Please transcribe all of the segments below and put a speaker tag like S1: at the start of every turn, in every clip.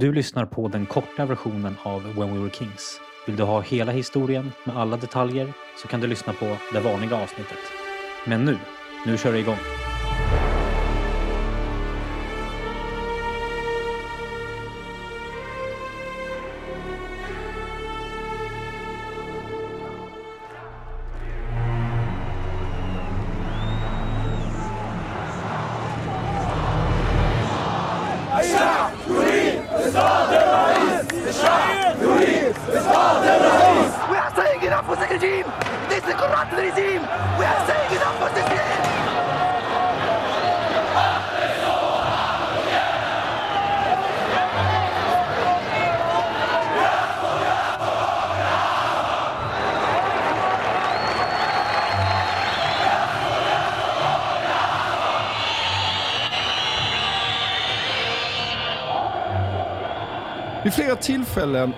S1: Du lyssnar på den korta versionen av When We Were Kings. Vill du ha hela historien med alla detaljer så kan du lyssna på det vanliga avsnittet. Men nu, nu kör vi igång.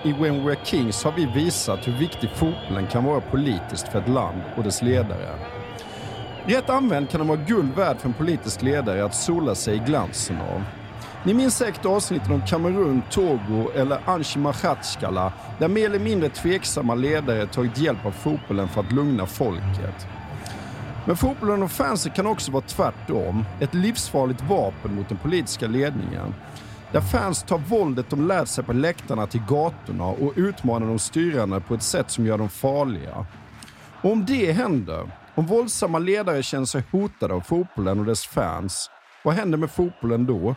S2: I When We Are Kings har vi visat hur viktig fotbollen kan vara politiskt för ett land och dess ledare. Rätt använd kan den vara guld värd för en politisk ledare att sola sig i glansen av. Ni minns säkert avsnitten om Kamerun, Togo eller Anshi Machatskala där mer eller mindre tveksamma ledare tagit hjälp av fotbollen för att lugna folket. Men fotbollen och fansen kan också vara tvärtom. Ett livsfarligt vapen mot den politiska ledningen. Där fans tar våldet de lärt sig på läktarna till gatorna och utmanar de styrande på ett sätt som gör dem farliga. Och om det händer, om våldsamma ledare känner sig hotade av fotbollen och dess fans, vad händer med fotbollen då?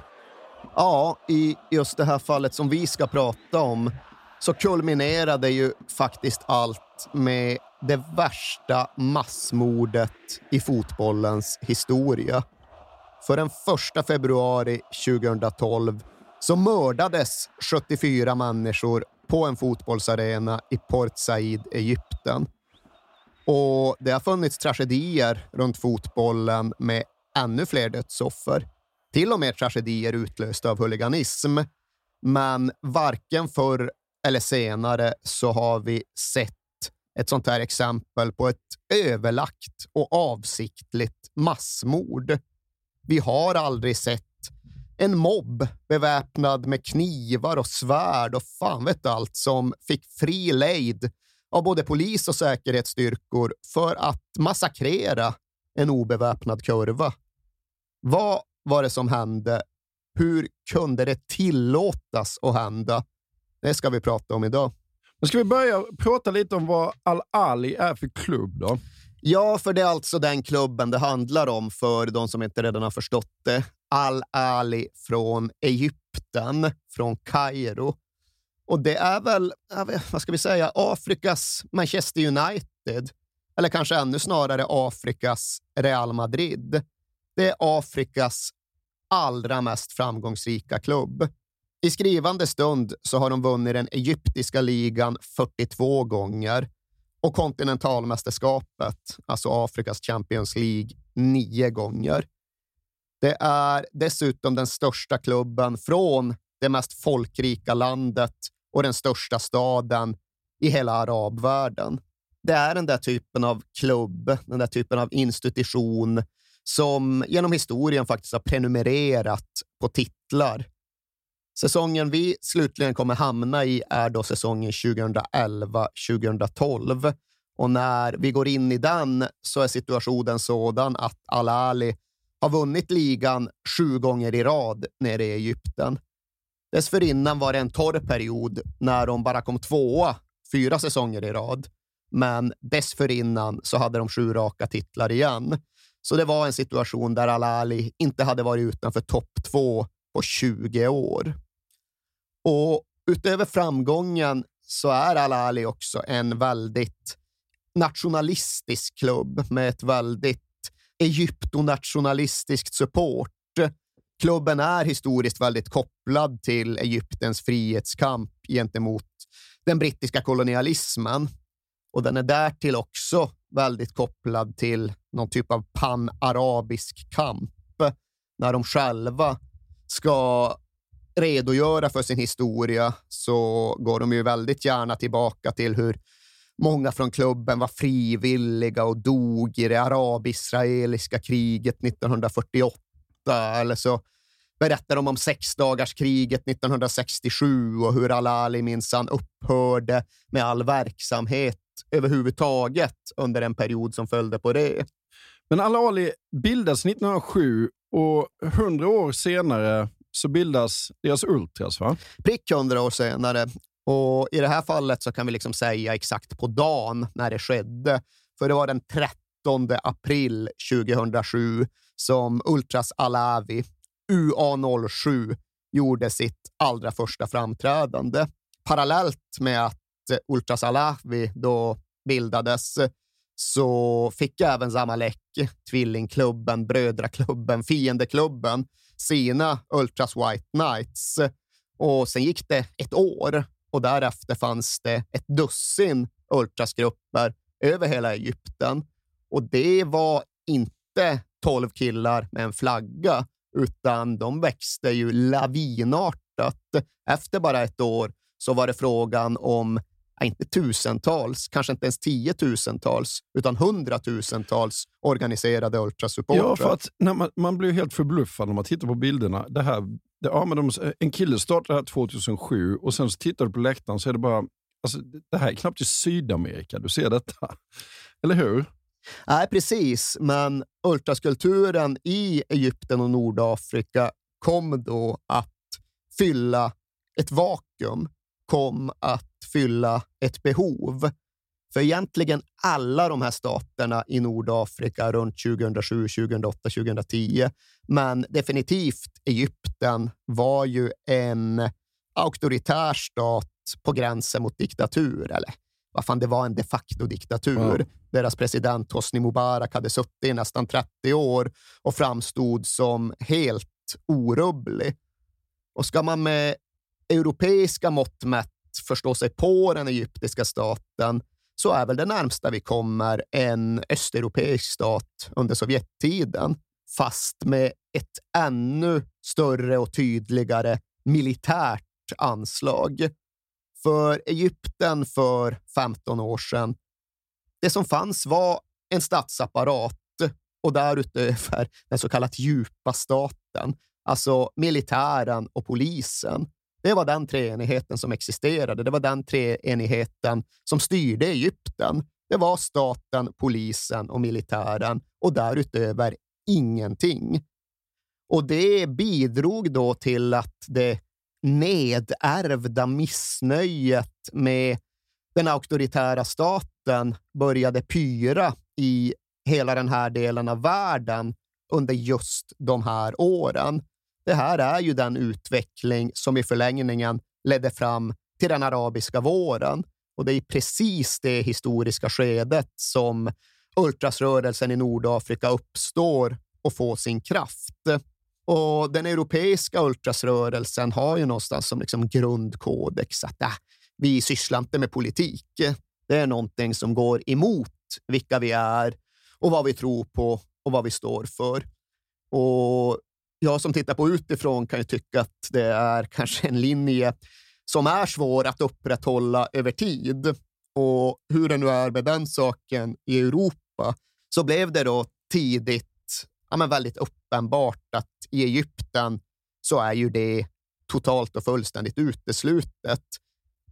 S3: Ja, i just det här fallet som vi ska prata om så kulminerade ju faktiskt allt med det värsta massmordet i fotbollens historia. För den 1 februari 2012 så mördades 74 människor på en fotbollsarena i Port Said, Egypten. Och det har funnits tragedier runt fotbollen med ännu fler dödsoffer. Till och med tragedier utlösta av huliganism. Men varken förr eller senare så har vi sett ett sånt här exempel på ett överlagt och avsiktligt massmord. Vi har aldrig sett en mobb beväpnad med knivar och svärd och fan vet allt som fick fri lejd av både polis och säkerhetsstyrkor för att massakrera en obeväpnad kurva. Vad var det som hände? Hur kunde det tillåtas att hända? Det ska vi prata om idag.
S2: Men ska vi börja prata lite om vad Al-Ali är för klubb då?
S3: Ja, för det är alltså den klubben det handlar om för de som inte redan har förstått det. Al-Ali från Egypten, från Kairo. Och det är väl, vad ska vi säga, Afrikas Manchester United. Eller kanske ännu snarare Afrikas Real Madrid. Det är Afrikas allra mest framgångsrika klubb. I skrivande stund så har de vunnit den egyptiska ligan 42 gånger och kontinentalmästerskapet, alltså Afrikas Champions League, nio gånger. Det är dessutom den största klubben från det mest folkrika landet och den största staden i hela arabvärlden. Det är den där typen av klubb, den där typen av institution som genom historien faktiskt har prenumererat på titlar. Säsongen vi slutligen kommer hamna i är då säsongen 2011-2012. Och när vi går in i den så är situationen sådan att Al-Ali har vunnit ligan sju gånger i rad nere i Egypten. Dessförinnan var det en torr period när de bara kom tvåa fyra säsonger i rad. Men dessförinnan så hade de sju raka titlar igen. Så det var en situation där Al-Ali inte hade varit utanför topp två på 20 år. Och utöver framgången så är Al-Ali också en väldigt nationalistisk klubb med ett väldigt egyptonationalistiskt support. Klubben är historiskt väldigt kopplad till Egyptens frihetskamp gentemot den brittiska kolonialismen. Och den är därtill också väldigt kopplad till någon typ av panarabisk kamp när de själva ska redogöra för sin historia så går de ju väldigt gärna tillbaka till hur många från klubben var frivilliga och dog i det arabisk-israeliska kriget 1948. Eller så berättar de om sexdagarskriget 1967 och hur Al-Ali minsann upphörde med all verksamhet överhuvudtaget under en period som följde på det.
S2: Men Al-Ali bildas 1907 och hundra år senare så bildas deras Ultras, va?
S3: Prick hundra år senare. Och I det här fallet så kan vi liksom säga exakt på dagen när det skedde. För det var den 13 april 2007 som Ultras Alavi, UA07, gjorde sitt allra första framträdande. Parallellt med att Ultras Alavi då bildades så fick även Zamalek, tvillingklubben, brödraklubben, fiendeklubben, sina Ultras White Knights. Och sen gick det ett år och därefter fanns det ett dussin ultrasgrupper över hela Egypten. Och det var inte tolv killar med en flagga, utan de växte ju lavinartat. Efter bara ett år så var det frågan om inte tusentals, kanske inte ens tiotusentals, utan hundratusentals organiserade ultrasupportrar.
S2: Ja, för att när man, man blir helt förbluffad när man tittar på bilderna. Det här, ja, men de, en kille startade här 2007 och sen så tittar du på läktaren så är det bara... Alltså, det här är knappt i Sydamerika du ser detta. Eller hur?
S3: Nej, precis. Men ultraskulturen i Egypten och Nordafrika kom då att fylla ett vakuum, kom att fylla ett behov. För egentligen alla de här staterna i Nordafrika runt 2007, 2008, 2010, men definitivt Egypten var ju en auktoritär stat på gränsen mot diktatur. Eller vad fan, det var en de facto-diktatur. Mm. Deras president Hosni Mubarak hade suttit i nästan 30 år och framstod som helt orubblig. Och ska man med europeiska mått mätt förstå sig på den egyptiska staten så är väl det närmsta vi kommer en östeuropeisk stat under Sovjettiden, fast med ett ännu större och tydligare militärt anslag. För Egypten för 15 år sedan, det som fanns var en statsapparat och därutöver den så kallat djupa staten, alltså militären och polisen. Det var den treenigheten som existerade. Det var den treenigheten som styrde Egypten. Det var staten, polisen och militären och därutöver ingenting. Och det bidrog då till att det nedärvda missnöjet med den auktoritära staten började pyra i hela den här delen av världen under just de här åren. Det här är ju den utveckling som i förlängningen ledde fram till den arabiska våren. Och det är precis det historiska skedet som ultrasrörelsen i Nordafrika uppstår och får sin kraft. Och Den europeiska ultrasrörelsen har ju någonstans som liksom grundkodex att äh, vi sysslar inte med politik. Det är någonting som går emot vilka vi är och vad vi tror på och vad vi står för. Och jag som tittar på utifrån kan ju tycka att det är kanske en linje som är svår att upprätthålla över tid. Och hur det nu är med den saken i Europa så blev det då tidigt ja, men väldigt uppenbart att i Egypten så är ju det totalt och fullständigt uteslutet.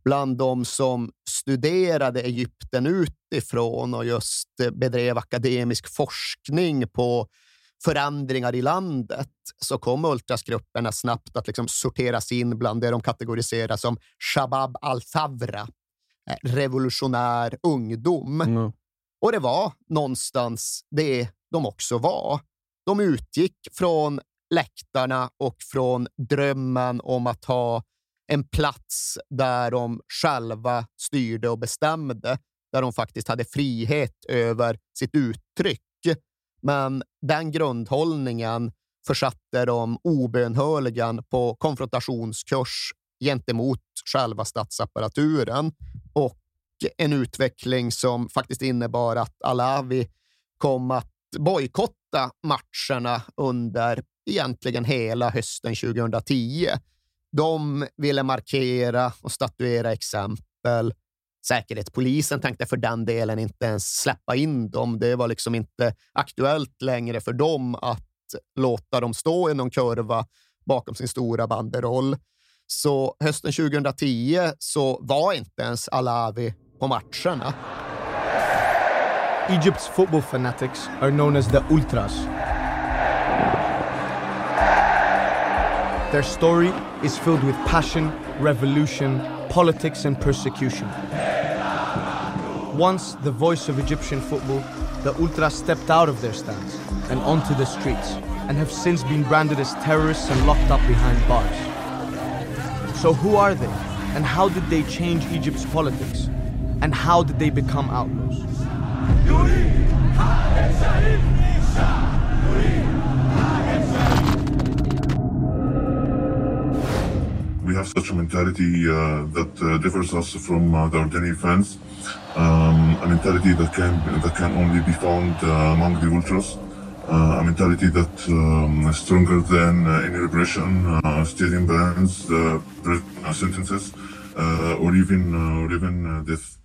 S3: Bland de som studerade Egypten utifrån och just bedrev akademisk forskning på förändringar i landet så kom ultrasgrupperna snabbt att liksom sorteras in bland det de kategoriserar som Shabab al-Thavra, eh, revolutionär ungdom. Mm. Och det var någonstans det de också var. De utgick från läktarna och från drömmen om att ha en plats där de själva styrde och bestämde, där de faktiskt hade frihet över sitt uttryck men den grundhållningen försatte dem obönhörligen på konfrontationskurs gentemot själva statsapparaturen och en utveckling som faktiskt innebar att Alavi kom att bojkotta matcherna under egentligen hela hösten 2010. De ville markera och statuera exempel. Säkerhetspolisen tänkte för den delen inte ens släppa in dem. Det var liksom inte aktuellt längre för dem att låta dem stå i någon kurva bakom sin stora banderoll. Så hösten 2010 så var inte ens Alavi på matcherna.
S4: Egypt's football fanatics are known as the Ultras. Their story is filled with passion, revolution, politics, and persecution. Once the voice of Egyptian football, the Ultras stepped out of their stands and onto the streets, and have since been branded as terrorists and locked up behind bars. So, who are they? And how did they change Egypt's politics? And how did they become outlaws?
S5: We have such a mentality uh, that uh, differs us from uh, the ordinary fans. Um, a mentality that can that can only be found among the ultras. Uh, a mentality that um, is stronger than uh, any repression, uh, stadium bans, uh, sentences, or even or even death.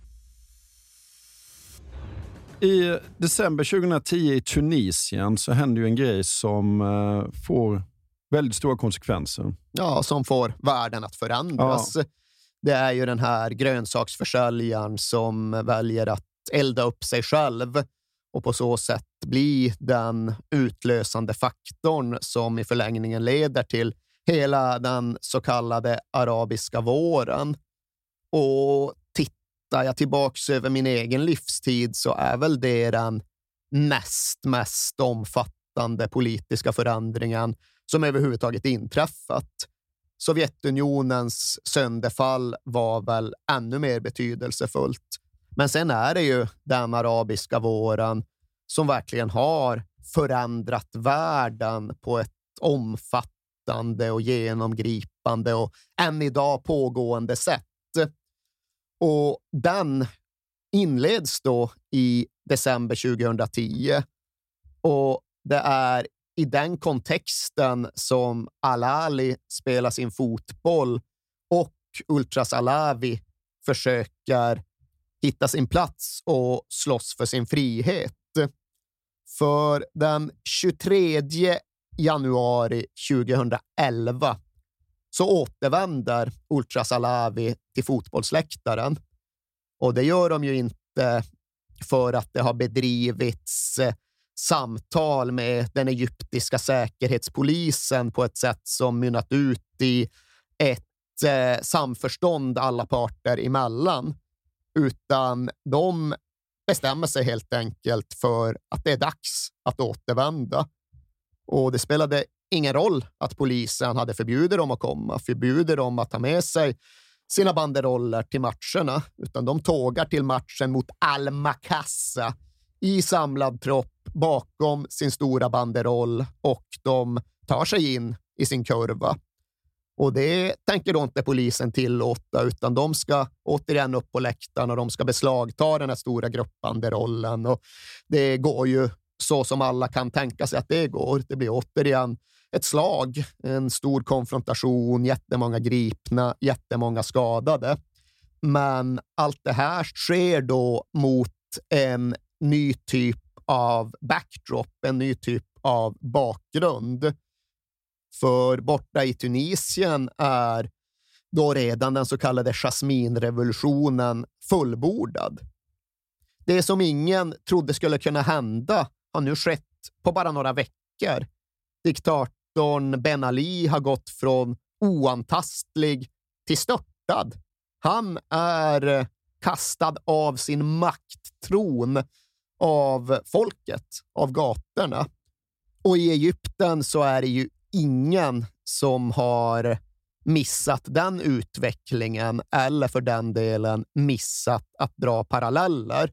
S2: I december 2010 i Tunisien så händer ju en grej som får väldigt stora konsekvenser.
S3: Ja, som får världen att förändras. Det är ju den här grönsaksförsäljaren som väljer att elda upp sig själv och på så sätt bli den utlösande faktorn som i förlängningen leder till hela den så kallade arabiska våren. Och tittar jag tillbaks över min egen livstid så är väl det den näst mest omfattande politiska förändringen som överhuvudtaget inträffat. Sovjetunionens sönderfall var väl ännu mer betydelsefullt. Men sen är det ju den arabiska våren som verkligen har förändrat världen på ett omfattande och genomgripande och än idag pågående sätt. Och den inleds då i december 2010 och det är i den kontexten som Alali spelar sin fotboll och Ultras Alavi försöker hitta sin plats och slåss för sin frihet. För den 23 januari 2011 så återvänder Ultras Alavi till fotbollsläktaren. Och det gör de ju inte för att det har bedrivits eh, samtal med den egyptiska säkerhetspolisen på ett sätt som mynnat ut i ett eh, samförstånd alla parter emellan, utan de bestämmer sig helt enkelt för att det är dags att återvända. Och det spelade ingen roll att polisen hade förbjudit dem att komma, förbjudit dem att ta med sig sina banderoller till matcherna, utan de tågar till matchen mot Al-Makassa i samlad tropp bakom sin stora banderoll och de tar sig in i sin kurva. Och det tänker då inte polisen tillåta, utan de ska återigen upp på läktaren och de ska beslagta den här stora gruppbanderollen. Och det går ju så som alla kan tänka sig att det går. Det blir återigen ett slag, en stor konfrontation, jättemånga gripna, jättemånga skadade. Men allt det här sker då mot en ny typ av backdrop, en ny typ av bakgrund. För borta i Tunisien är då redan den så kallade jasminrevolutionen fullbordad. Det som ingen trodde skulle kunna hända har nu skett på bara några veckor. Diktatorn Ben Ali har gått från oantastlig till störtad. Han är kastad av sin makttron av folket, av gatorna. Och i Egypten så är det ju ingen som har missat den utvecklingen eller för den delen missat att dra paralleller.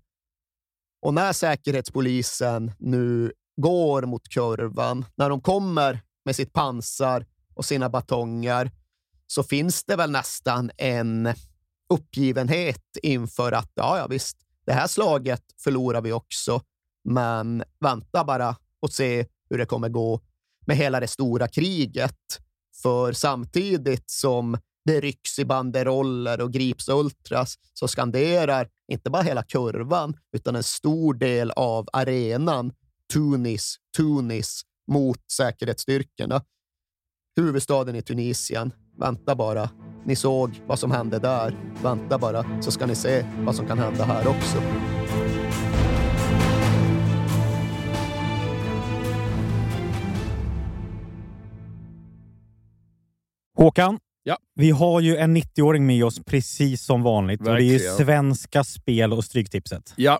S3: Och när Säkerhetspolisen nu går mot kurvan, när de kommer med sitt pansar och sina batonger så finns det väl nästan en uppgivenhet inför att ja, ja visst, det här slaget förlorar vi också, men vänta bara och se hur det kommer gå med hela det stora kriget. För samtidigt som det rycks i banderoller och grips ultras så skanderar inte bara hela kurvan utan en stor del av arenan Tunis, Tunis mot säkerhetsstyrkorna. Huvudstaden i Tunisien. Vänta bara. Ni såg vad som hände där. Vänta bara så ska ni se vad som kan hända här också.
S6: Håkan,
S2: Ja.
S6: vi har ju en 90-åring med oss precis som vanligt. Och det är ju. Svenska Spel och Stryktipset.
S2: Ja,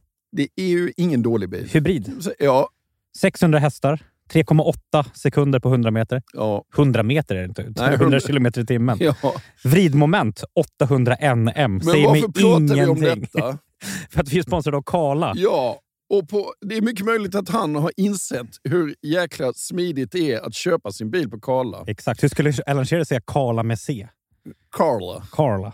S2: Det är ju ingen dålig bil.
S6: Hybrid.
S2: Ja,
S6: 600 hästar. 3,8 sekunder på 100 meter.
S2: ja,
S6: 100 meter är det inte. 100
S2: 100
S6: kilometer i timmen.
S2: ja.
S6: Vridmoment 800 NM.
S2: Men
S6: Säger mig
S2: varför pratar
S6: ingenting.
S2: vi om detta?
S6: För att vi är sponsrade av Kala.
S2: Ja, och på, det är mycket möjligt att han har insett hur jäkla smidigt det är att köpa sin bil på Karla.
S6: Exakt. Hur skulle Alan Shearer säga Kala med C?
S2: Karla.
S6: Carla.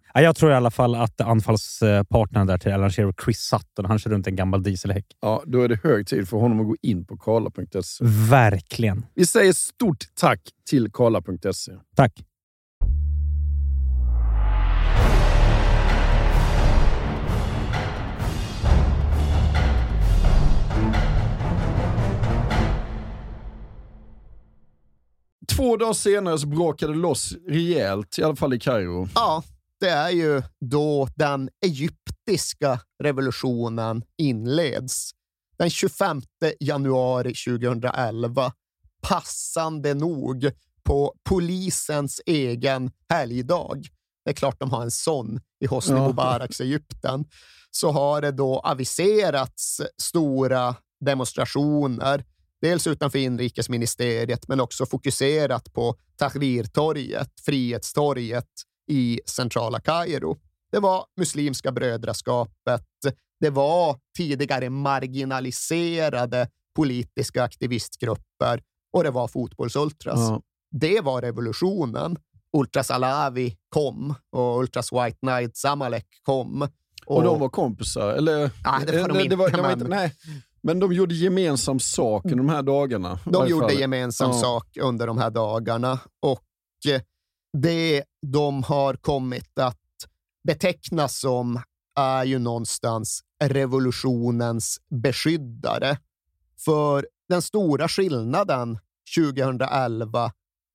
S6: Ja, jag tror i alla fall att anfallspartnern där till Alan Shearer, Chris Sutton, han kör runt en gammal dieselhäck.
S2: Ja, då är det hög tid för honom att gå in på karla.se.
S6: Verkligen.
S2: Vi säger stort tack till karla.se.
S6: Tack.
S2: Två dagar senare så brakade det loss rejält, i alla fall i Kairo.
S3: Ja, det är ju då den egyptiska revolutionen inleds. Den 25 januari 2011, passande nog, på polisens egen helgdag. Det är klart de har en sån i Hosni
S2: Ja.
S3: Mubaraks Egypten. Så har det då aviserats stora demonstrationer, dels utanför inrikesministeriet, men också fokuserat på Tahrirtorget, Frihetstorget i centrala Kairo. Det var Muslimska brödraskapet. Det var tidigare marginaliserade politiska aktivistgrupper och det var fotbollsultras.
S2: Ja.
S3: Det var revolutionen. Ultras Alawi kom och Ultras White Knight Zamalek kom.
S2: Och de var kompisar? Eller,
S3: Nej, det var de
S2: eller,
S3: inte,
S2: var, de var
S3: men-
S2: inte nej. Men de gjorde gemensam sak under de här dagarna.
S3: De gjorde gemensam
S2: Ja.
S3: sak under de här dagarna och eh, det de har kommit att betecknas som är ju någonstans revolutionens beskyddare. För den stora skillnaden 2011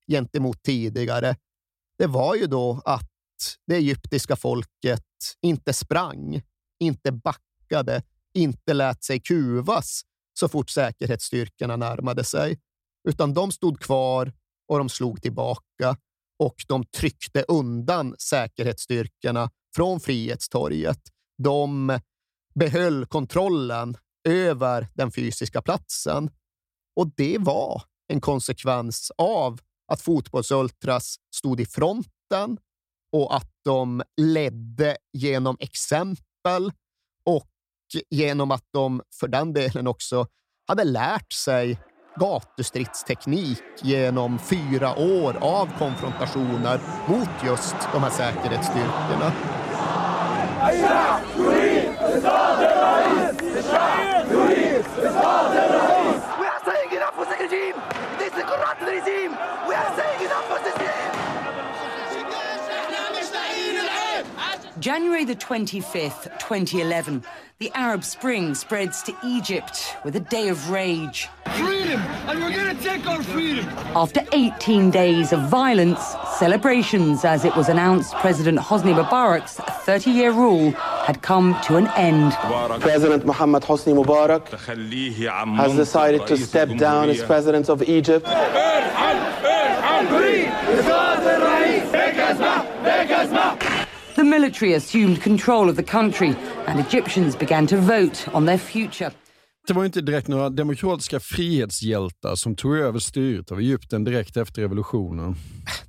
S3: gentemot tidigare, det var ju då att det egyptiska folket inte sprang, inte backade, inte lät sig kuvas så fort säkerhetsstyrkorna närmade sig, utan de stod kvar och de slog tillbaka och de tryckte undan säkerhetsstyrkorna från Frihetstorget. De behöll kontrollen över den fysiska platsen och det var en konsekvens av att fotbollsultras stod i fronten och att de ledde genom exempel och genom att de för den delen också hade lärt sig gatustridsteknik genom fyra år av konfrontationer mot just de här säkerhetsstyrkorna.
S7: January the 25th, 2011, the Arab Spring spreads to Egypt with a day of rage.
S8: Freedom! And we're gonna take our freedom!
S7: After 18 days of violence, celebrations as it was announced President Hosni Mubarak's 30 year rule had come to an end.
S9: President Mohammed Hosni Mubarak has decided to step down as president of Egypt.
S7: The military assumed control of the country, and Egyptians began to vote on their future.
S2: Det var ju inte direkt några demokratiska frihetshjältar som tog över styret av Egypten direkt efter revolutionen.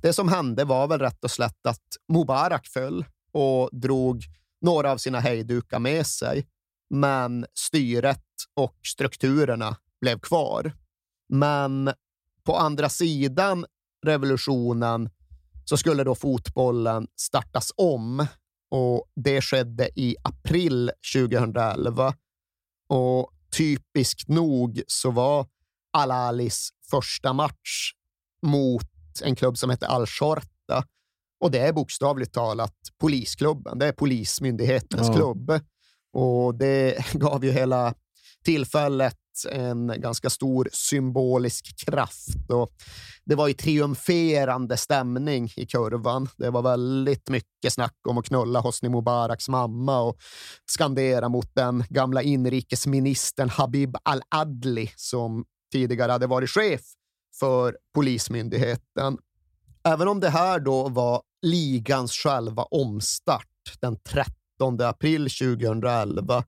S3: Det som hände var väl rätt och slätt att Mubarak föll och drog några av sina hejdukar med sig. Men styret och strukturerna blev kvar. Men på andra sidan revolutionen så skulle då fotbollen startas om och det skedde i april 2011. Och typiskt nog så var Al-Alis första match mot en klubb som heter Al-Shorta. Och det är bokstavligt talat polisklubben. Det är polismyndighetens
S2: Ja.
S3: klubb. Och det gav ju hela tillfället en ganska stor symbolisk kraft. Och det var i triumferande stämning i kurvan. Det var väldigt mycket snack om att knulla Hosni Mubaraks mamma och skandera mot den gamla inrikesministern Habib al-Adli som tidigare hade varit chef för Polismyndigheten. Även om det här då var ligans själva omstart den 13 april 2011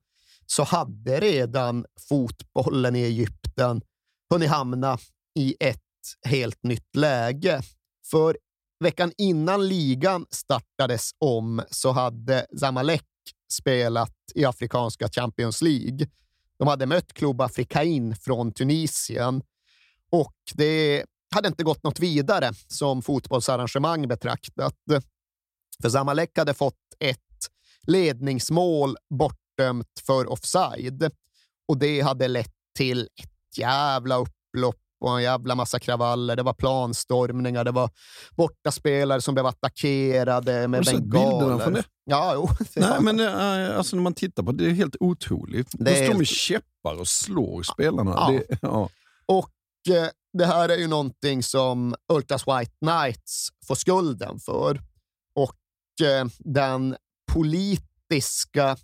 S3: så hade redan fotbollen i Egypten hunnit hamna i ett helt nytt läge. För veckan innan ligan startades om så hade Zamalek spelat i afrikanska Champions League. De hade mött Club Afrikain från Tunisien och det hade inte gått något vidare som fotbollsarrangemang betraktat. För Zamalek hade fått ett ledningsmål bortdömt för offside och det hade lett till ett jävla upplopp och en jävla massa kravaller. Det var planstormningar, det var bortaspelare som blev attackerade med
S2: Har du sett bilderna
S3: bengaler.
S2: från det?
S3: Ja, jo.
S2: Nej, men eh, alltså, när man tittar på det, det är helt otroligt.
S3: Det
S2: De står med
S3: helt-
S2: käppar och slår spelarna.
S3: Ja.
S2: Det, ja.
S3: Och eh, det här är ju någonting som Ultras White Knights får skulden för. Och eh, den politiska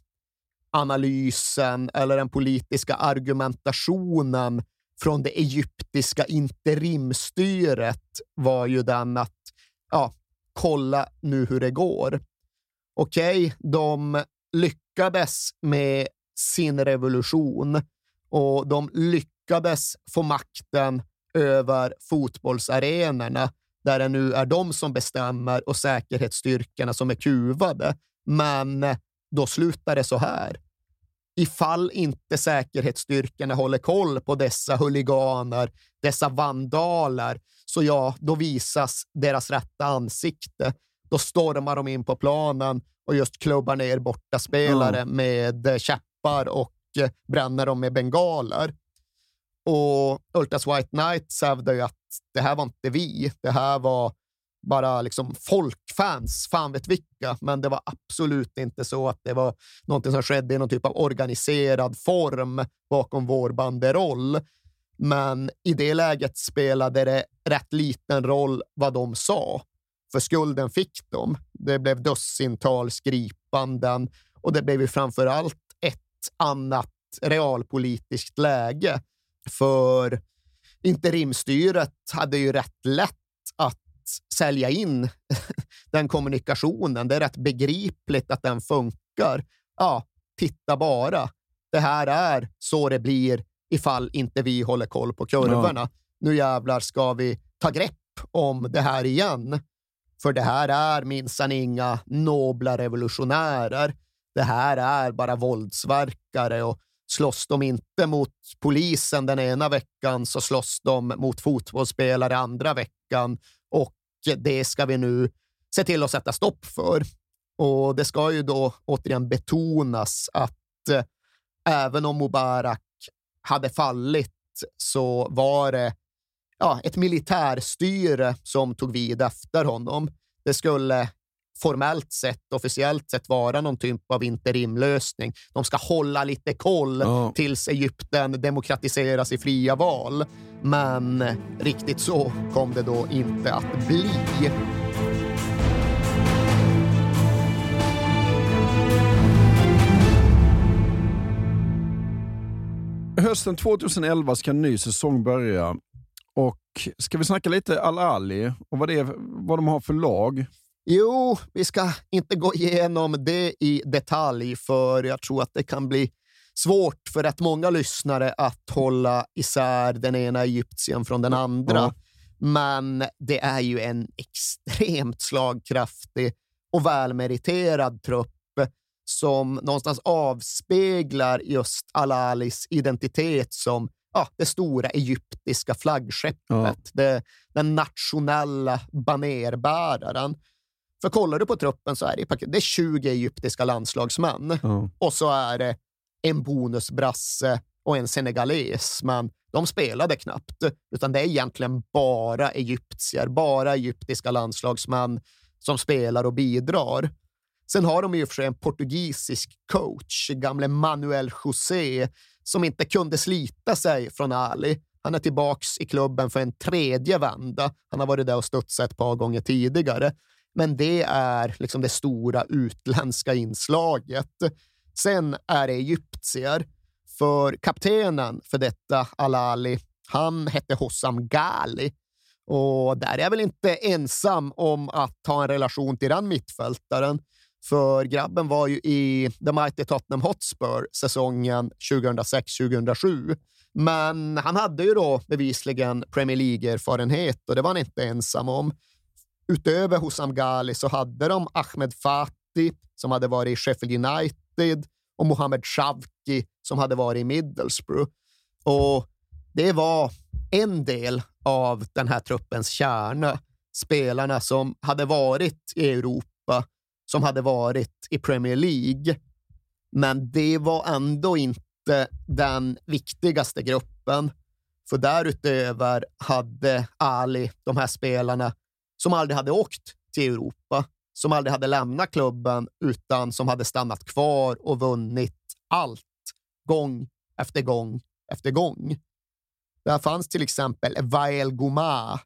S3: analysen eller den politiska argumentationen från det egyptiska interimstyret var ju den att ja, kolla nu hur det går. Okej, okay, de lyckades med sin revolution och de lyckades få makten över fotbollsarenorna där det nu är de som bestämmer och säkerhetsstyrkorna som är kuvade. Men då slutar det så här. Ifall inte säkerhetsstyrkorna håller koll på dessa huliganer, dessa vandaler, så ja, då visas deras rätta ansikte. Då stormar de in på planen och just klubbar ner borta spelare mm. med käppar och bränner dem med bengaler. Och Ultras White Knights hävdar ju att det här var inte vi. Det här var bara liksom folkfans, fan vet vilka, men det var absolut inte så att det var någonting som skedde i någon typ av organiserad form bakom vår banderoll. Men i det läget spelade det rätt liten roll vad de sa, för skulden fick de. Det blev dussintals gripanden och det blev ju framför allt ett annat realpolitiskt läge. För interimstyret hade ju rätt lätt att sälja in den kommunikationen. Det är rätt begripligt att den funkar. Ja, titta bara. Det här är så det blir ifall inte vi håller koll på kurvorna. Ja. Nu jävlar ska vi ta grepp om det här igen. För det här är minsann inga nobla revolutionärer. Det här är bara våldsverkare och slåss de inte mot polisen den ena veckan så slåss de mot fotbollsspelare andra veckan och det ska vi nu se till att sätta stopp för. Och det ska ju då återigen betonas att eh, även om Mubarak hade fallit så var det ja, ett militärstyre som tog vid efter honom. Det skulle formellt sett, officiellt sett vara någon typ av interimlösning. De ska hålla lite koll ja. tills Egypten demokratiseras i fria val. Men riktigt så kom det då inte att bli.
S2: Hösten 2011 ska en ny säsong börja. Och Ska vi snacka lite Al-Ali och vad, det är, vad de har för lag?
S3: Jo, vi ska inte gå igenom det i detalj, för jag tror att det kan bli svårt för rätt många lyssnare att hålla isär den ena egyptien från den andra. Ja. Men det är ju en extremt slagkraftig och välmeriterad trupp som någonstans avspeglar just Alalis identitet som ja, det stora egyptiska flaggskeppet, ja. det, den nationella banerbäraren. För kollar du på truppen så är det, det är 20 egyptiska landslagsmän mm. och så är det en bonusbrasse och en senegales, men de spelade knappt, utan det är egentligen bara egyptier, bara egyptiska landslagsmän som spelar och bidrar. Sen har de och för sig en portugisisk coach, gamle Manuel José, som inte kunde slita sig från Ali. Han är tillbaks i klubben för en tredje vända. Han har varit där och studsat ett par gånger tidigare. Men det är liksom det stora utländska inslaget. Sen är det egyptier, för kaptenen för detta Alali, han hette Hossam Ghali. Och där är jag väl inte ensam om att ha en relation till den mittfältaren. För grabben var ju i The Mighty Tottenham Hotspur säsongen 2006-2007. Men han hade ju då bevisligen Premier League-erfarenhet och det var han inte ensam om utöver Hussam Ghali så hade de Ahmed Fati som hade varit i Sheffield United och Mohamed Shavki som hade varit i Middlesbrough. Och det var en del av den här truppens kärna. Spelarna som hade varit i Europa, som hade varit i Premier League. Men det var ändå inte den viktigaste gruppen. För därutöver hade Ali, de här spelarna, som aldrig hade åkt till Europa, som aldrig hade lämnat klubben, utan som hade stannat kvar och vunnit allt, gång efter gång efter gång. Där fanns till exempel Wael Gouma,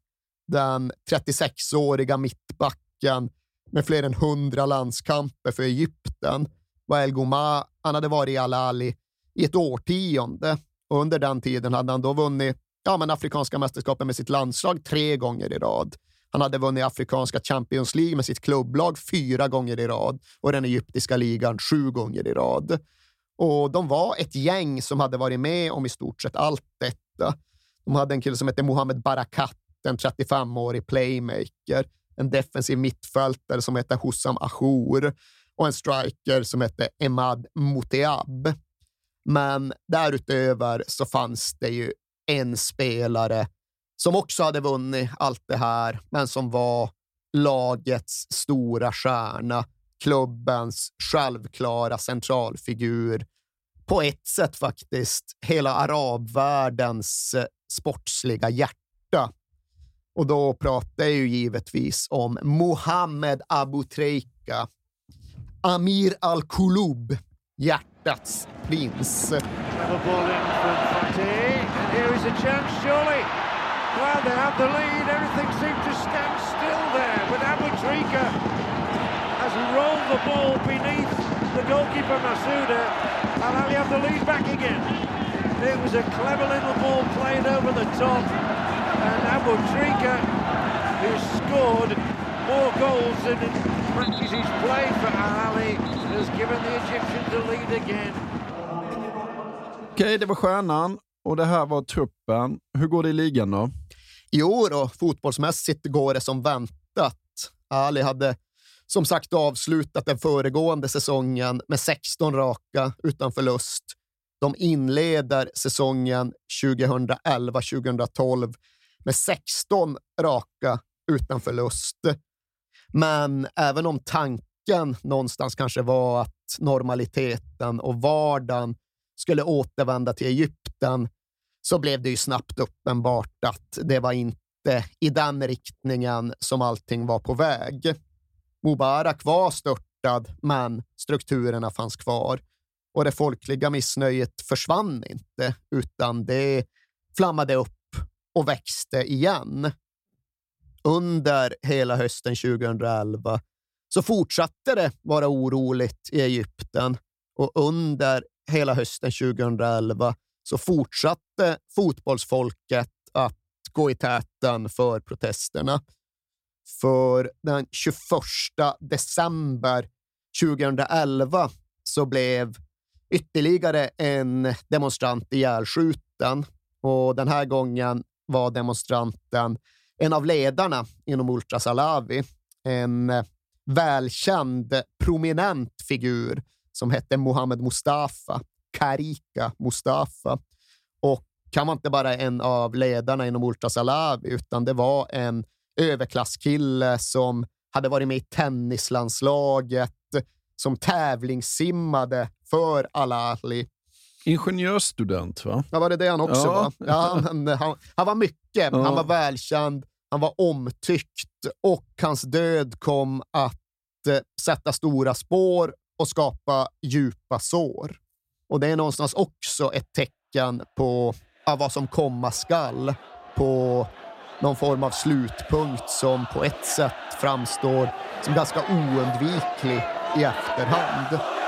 S3: den 36-åriga mittbacken med fler än 100 landskamper för Egypten. Wael Gouma, han hade varit i Al-Ali i ett årtionde Och under den tiden hade han då vunnit ja, men Afrikanska mästerskapen med sitt landslag tre gånger i rad. Han hade vunnit Afrikanska Champions League med sitt klubblag fyra gånger i rad och den egyptiska ligan sju gånger i rad. Och de var ett gäng som hade varit med om i stort sett allt detta. De hade en kille som hette Mohamed Barakat, en 35-årig playmaker, en defensiv mittfältare som hette Hussam Achour och en striker som hette Emad Moteab. Men därutöver så fanns det ju en spelare som också hade vunnit allt det här, men som var lagets stora stjärna, klubbens självklara centralfigur. På ett sätt faktiskt hela arabvärldens eh, sportsliga hjärta. Och då pratar jag ju givetvis om Mohammed Abu Treika, Amir Al-Kulub, hjärtats prins.
S10: Well, they have the lead. Everything seems to stand still there. But Abutrika has rolled the ball beneath the goalkeeper Masuda. And Ali have the lead back again. It was a clever little ball played over the top. And Abutrika, who scored more goals than in matches he's played for Al Ali, has given the Egyptians the lead again.
S2: Okej, okay, det var stjärnan och det här var truppen. Hur går det i ligan då?
S3: I år och fotbollsmässigt går det som väntat. Ali hade som sagt avslutat den föregående säsongen med 16 raka utan förlust. De inleder säsongen 2011-2012 med 16 raka utan förlust. Men även om tanken någonstans kanske var att normaliteten och vardagen skulle återvända till Egypten så blev det ju snabbt uppenbart att det var inte i den riktningen som allting var på väg. Mubarak var störtad, men strukturerna fanns kvar och det folkliga missnöjet försvann inte, utan det flammade upp och växte igen. Under hela hösten 2011 så fortsatte det vara oroligt i Egypten och under hela hösten 2011 så fortsatte fotbollsfolket att gå i täten för protesterna. För den 21 december 2011 så blev ytterligare en demonstrant ihjälskjuten och den här gången var demonstranten en av ledarna inom Ultra Salavi, en välkänd prominent figur som hette Mohammed Mustafa. Karika Mustafa. Och han var inte bara en av ledarna inom Ultra Salavi, utan det var en överklasskille som hade varit med i tennislandslaget, som tävlingssimmade för Al-Ali.
S2: Ingenjörsstudent, va?
S3: Ja, var det det han också ja. var? Ja, han, han, han var mycket. Ja. Han var välkänd, han var omtyckt och hans död kom att eh, sätta stora spår och skapa djupa sår. Och det är någonstans också ett tecken på ja, vad som komma skall. På någon form av slutpunkt som på ett sätt framstår som ganska oundviklig i efterhand.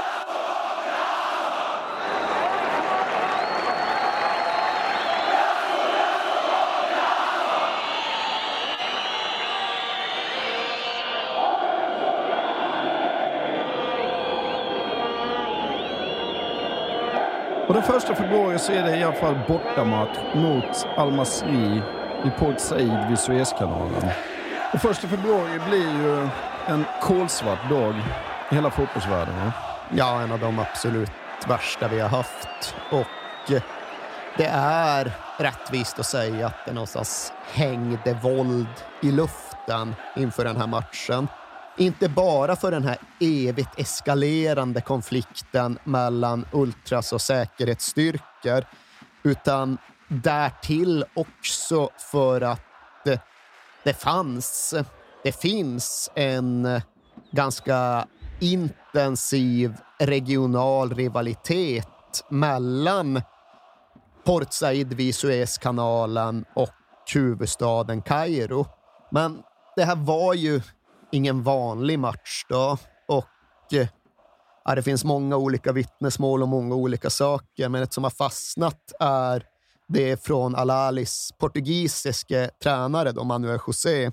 S2: Och den första februari så är det i alla fall bortamatch mot Al-Masri i Port Said vid Suezkanalen. Och första februari blir ju en kolsvart dag i hela fotbollsvärlden.
S3: Ja, en av de absolut värsta vi har haft. Och eh, det är rättvist att säga att det någonstans hängde våld i luften inför den här matchen. Inte bara för den här evigt eskalerande konflikten mellan ultras och säkerhetsstyrkor, utan därtill också för att eh, det, fanns, det finns en eh, ganska intensiv regional rivalitet mellan Port Said vid Suezkanalen och huvudstaden Kairo. Men det här var ju ingen vanlig match då. Och eh, ja, det finns många olika vittnesmål och många olika saker, men ett som har fastnat är det från Alalis portugisiske tränare, då Manuel José,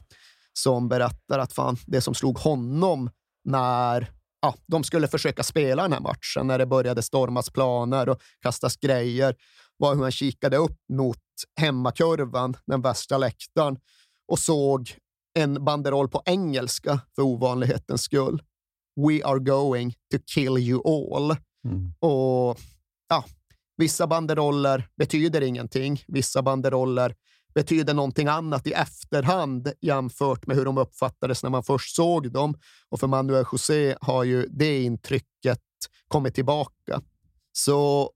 S3: som berättar att fan, det som slog honom när ja, de skulle försöka spela den här matchen, när det började stormas planer och kastas grejer, var hur han kikade upp mot hemmakurvan, den värsta läktaren, och såg en banderoll på engelska för ovanlighetens skull. We are going to kill you all.
S2: Mm.
S3: Och ja, Vissa banderoller betyder ingenting. Vissa banderoller betyder någonting annat i efterhand jämfört med hur de uppfattades när man först såg dem. Och för Manuel José har ju det intrycket kommit tillbaka. Så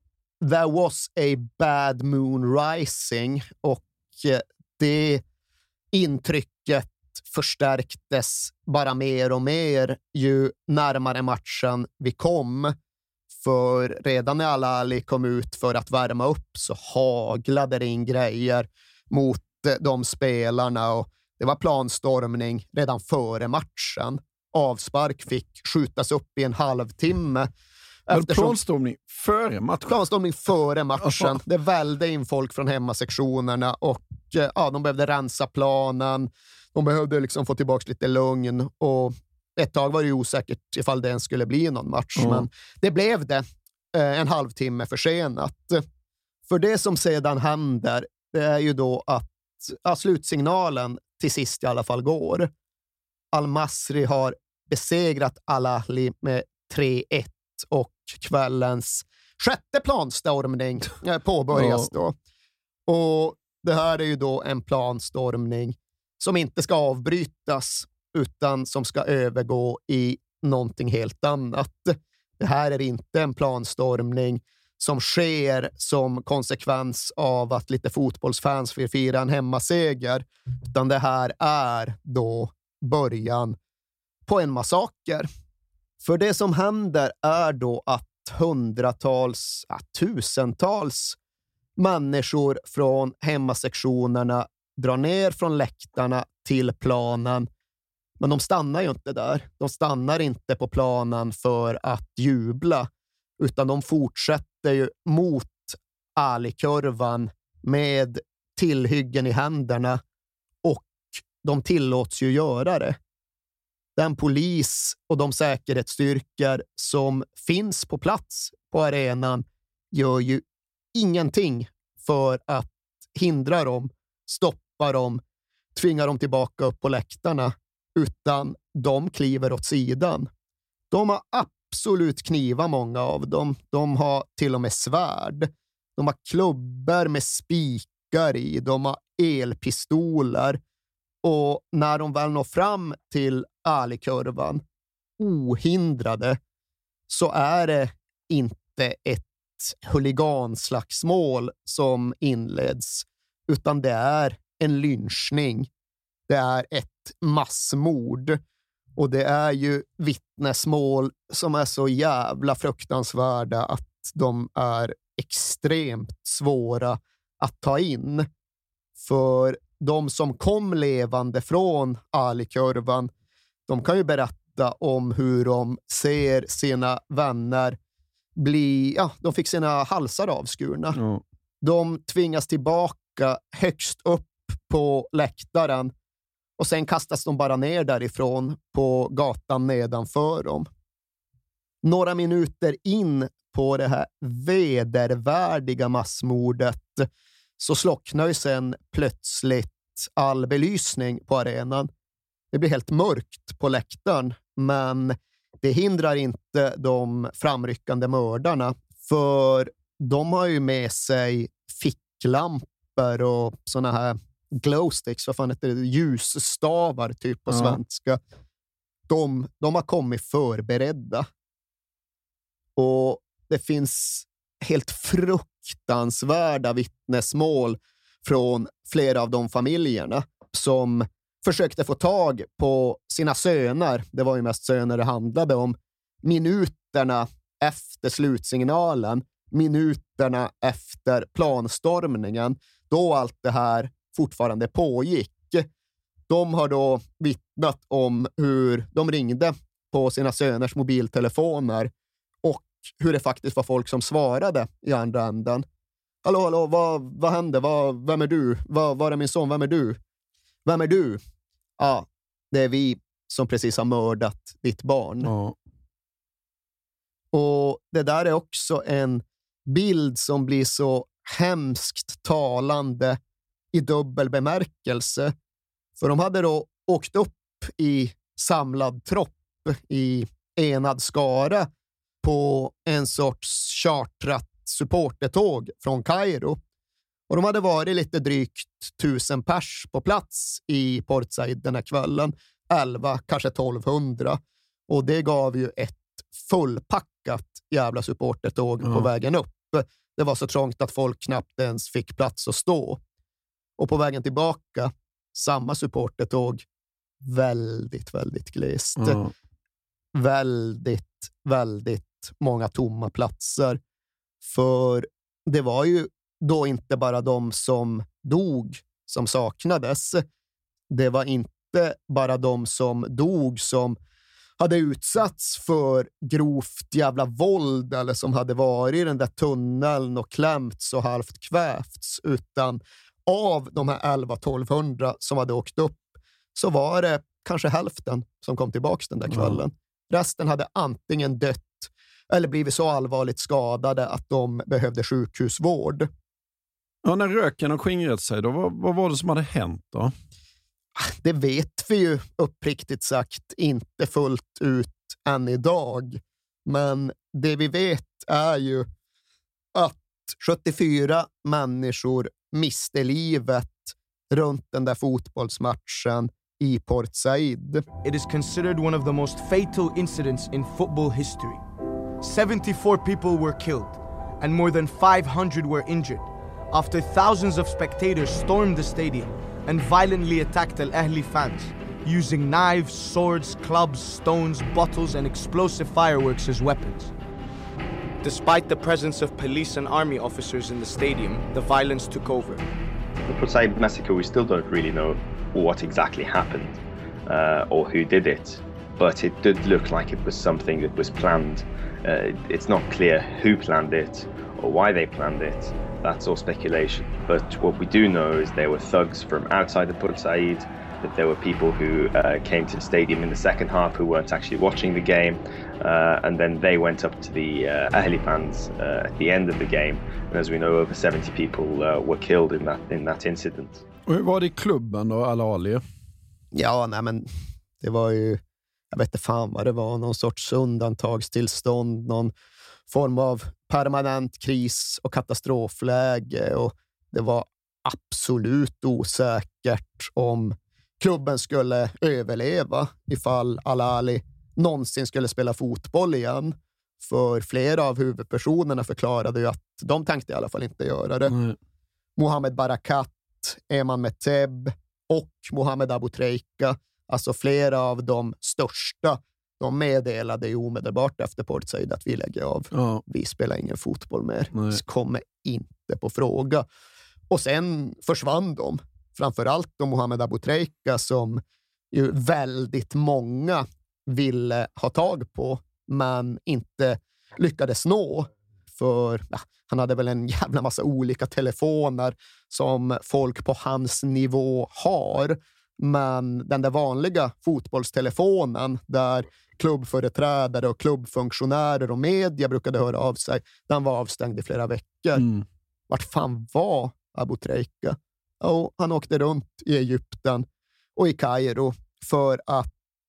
S3: there was a bad moon rising och det intrycket förstärktes bara mer och mer ju närmare matchen vi kom. För redan när Al-Ali kom ut för att värma upp så haglade det in grejer mot de spelarna och det var planstormning redan före matchen. Avspark fick skjutas upp i en halvtimme.
S2: Eftersom... Planstormning före matchen?
S3: Planstormning före matchen. Det välde in folk från hemmasektionerna och ja, de behövde rensa planen. De behövde liksom få tillbaka lite lugn och ett tag var det osäkert ifall det ens skulle bli någon match, mm. men det blev det eh, en halvtimme försenat. För det som sedan händer, det är ju då att ja, slutsignalen till sist i alla fall går. Al-Masri har besegrat Al-Ahli med 3-1 och kvällens sjätte planstormning eh, påbörjas då. Och det här är ju då en planstormning som inte ska avbrytas utan som ska övergå i någonting helt annat. Det här är inte en planstormning som sker som konsekvens av att lite fotbollsfans vill fira en hemmaseger, utan det här är då början på en massaker. För det som händer är då att hundratals, ja, tusentals människor från hemmasektionerna drar ner från läktarna till planen men de stannar ju inte där. De stannar inte på planen för att jubla, utan de fortsätter ju mot Ali-kurvan med tillhyggen i händerna och de tillåts ju göra det. Den polis och de säkerhetsstyrkor som finns på plats på arenan gör ju ingenting för att hindra dem, stoppa dem, tvinga dem tillbaka upp på läktarna utan de kliver åt sidan. De har absolut knivar, många av dem. De har till och med svärd. De har klubbor med spikar i. De har elpistoler. Och när de väl når fram till Ali-kurvan, ohindrade, så är det inte ett huliganslagsmål som inleds, utan det är en lynchning. Det är ett massmord. Och det är ju vittnesmål som är så jävla fruktansvärda att de är extremt svåra att ta in. För de som kom levande från Ali-kurvan, de kan ju berätta om hur de ser sina vänner bli... Ja, de fick sina halsar avskurna. Mm. De tvingas tillbaka högst upp på läktaren och sen kastas de bara ner därifrån på gatan nedanför dem. Några minuter in på det här vedervärdiga massmordet så slocknar ju sen plötsligt all belysning på arenan. Det blir helt mörkt på läktaren, men det hindrar inte de framryckande mördarna, för de har ju med sig ficklampor och såna här glowsticks, vad fan heter det? Ljusstavar typ på ja. svenska. De, de har kommit förberedda. Och det finns helt fruktansvärda vittnesmål från flera av de familjerna som försökte få tag på sina söner. Det var ju mest söner det handlade om. Minuterna efter slutsignalen, minuterna efter planstormningen, då allt det här fortfarande pågick. De har då vittnat om hur de ringde på sina söners mobiltelefoner hur det faktiskt var folk som svarade i andra änden. Hallå, hallå, vad, vad hände? Vad, vem är du? Vad, var är min son? Vem är du? Vem är du? Ja, det är vi som precis har mördat ditt barn.
S2: Ja.
S3: Och Det där är också en bild som blir så hemskt talande i dubbel bemärkelse. För de hade då åkt upp i samlad tropp i enad skara på en sorts chartrat supportertåg från Kairo. Och de hade varit lite drygt tusen pers på plats i Port Said den här kvällen. 11, kanske 1200. Och det gav ju ett fullpackat jävla supportertåg
S2: Mm.
S3: på vägen upp. Det var så trångt att folk knappt ens fick plats att stå. Och på vägen tillbaka, samma supportertåg, väldigt, väldigt glest.
S2: Ja.
S3: Väldigt, väldigt många tomma platser. För det var ju då inte bara de som dog som saknades. Det var inte bara de som dog som hade utsatts för grovt jävla våld eller som hade varit i den där tunneln och klämts och halvt kvävts, utan av de här 11-1200 som hade åkt upp så var det kanske hälften som kom tillbaka den där kvällen. Resten hade antingen dött eller blivit så allvarligt skadade att de behövde sjukhusvård.
S2: Ja, när röken har skingrat sig, då, vad, vad var det som hade hänt då?
S3: Det vet vi ju uppriktigt sagt inte fullt ut än idag. Men det vi vet är ju att 74 människor miste livet runt den där fotbollsmatchen i Port Said.
S4: It is considered one of the most fatal incidents in football history. 74 people were killed, and more than 500 were injured after thousands of spectators stormed the stadium and violently attacked Al Ahli fans using knives, swords, clubs, stones, bottles, and explosive fireworks as weapons. Despite the presence of police and army officers in the stadium, the violence took over.
S11: The Said massacre, we still don't really know what exactly happened uh, or who did it, but it did look like it was something that was planned. Uh, it's not clear who planned it or why they planned it. That's all speculation. But what we do know is there were thugs from outside the Port Said, that there were people who uh, came to the stadium in the second half who weren't actually watching the game, uh, and then they went up to the uh, Ahly fans uh, at the end of the game. And as we know, over 70 people uh, were killed in that in that incident.
S2: Och hur var det i klubben då, Al-Ali?
S3: Ja, nej men det var ju, jag vet inte fan vad det var, någon sorts undantagstillstånd, någon form av permanent kris och katastrofläge och det var absolut osäkert om klubben skulle överleva ifall Al-Ali någonsin skulle spela fotboll igen. För flera av huvudpersonerna förklarade ju att de tänkte i alla fall inte göra det. Mohamed Barakat, Eman Meteb och Mohamed Abu Treika, alltså flera av de största, de meddelade ju omedelbart efter Port Said att vi lägger av.
S2: Ja.
S3: Vi spelar ingen fotboll mer.
S2: Nej.
S3: Det kommer inte på fråga. Och sen försvann de. Framförallt då Mohamed Abu Treika som ju väldigt många ville ha tag på, men inte lyckades nå. För ja, han hade väl en jävla massa olika telefoner som folk på hans nivå har. Men den där vanliga fotbollstelefonen där klubbföreträdare och klubbfunktionärer och media brukade höra av sig, den var avstängd i flera veckor.
S2: Mm.
S3: Vart fan var Abu Treika? Jo, han åkte runt i Egypten och i Kairo för att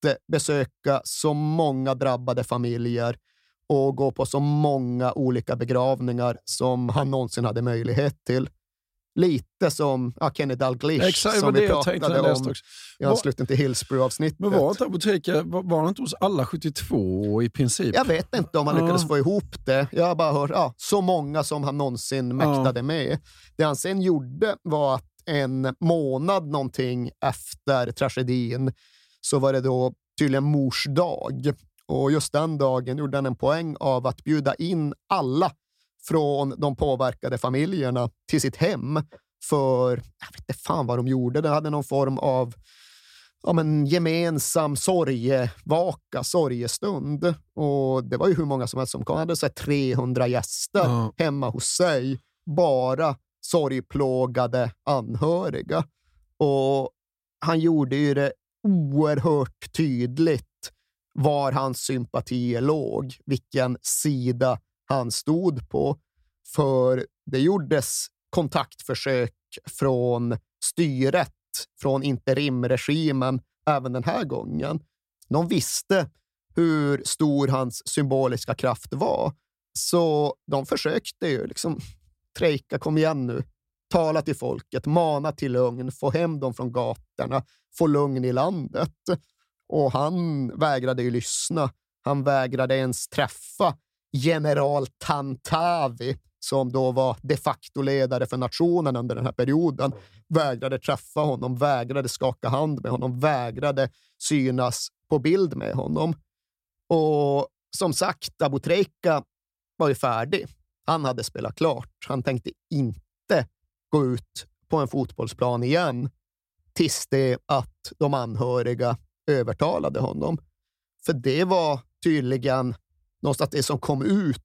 S3: eh, besöka så många drabbade familjer och gå på så många olika begravningar som han någonsin hade möjlighet till. Lite som ja, Kenny Dalglish
S2: Exakt,
S3: som vi pratade om i anslutning till Hillsborough-avsnittet.
S2: Men var inte Apoteka, var, var han inte hos alla 72 i princip?
S3: Jag vet inte om han lyckades
S2: Ja.
S3: få ihop det. Jag har bara hört ja, så många som han någonsin mäktade med. Det han sen gjorde var att en månad någonting efter tragedin så var det då tydligen mors dag. Och just den dagen gjorde han en poäng av att bjuda in alla från de påverkade familjerna till sitt hem. För jag vet inte fan vad de gjorde. De hade någon form av ja, men, gemensam sorgevaka, sorgestund. Och det var ju hur många som helst som kom. Han hade så 300 gäster
S2: Ja.
S3: hemma hos sig. Bara sorgplågade anhöriga. Och han gjorde ju det oerhört tydligt var hans sympatier låg, vilken sida han stod på. För det gjordes kontaktförsök från styret, från interimregimen, även den här gången. De visste hur stor hans symboliska kraft var, så de försökte ju liksom Trejka, kom igen nu. Tala till folket, mana till lugn, få hem dem från gatorna, få lugn i landet. Och han vägrade ju lyssna. Han vägrade ens träffa general Tantavi, som då var de facto-ledare för nationen under den här perioden. Vägrade träffa honom, vägrade skaka hand med honom, vägrade synas på bild med honom. Och som sagt, Abu Treika var ju färdig. Han hade spelat klart. Han tänkte inte gå ut på en fotbollsplan igen tills det att de anhöriga övertalade honom. För det var tydligen någonstans det som kom ut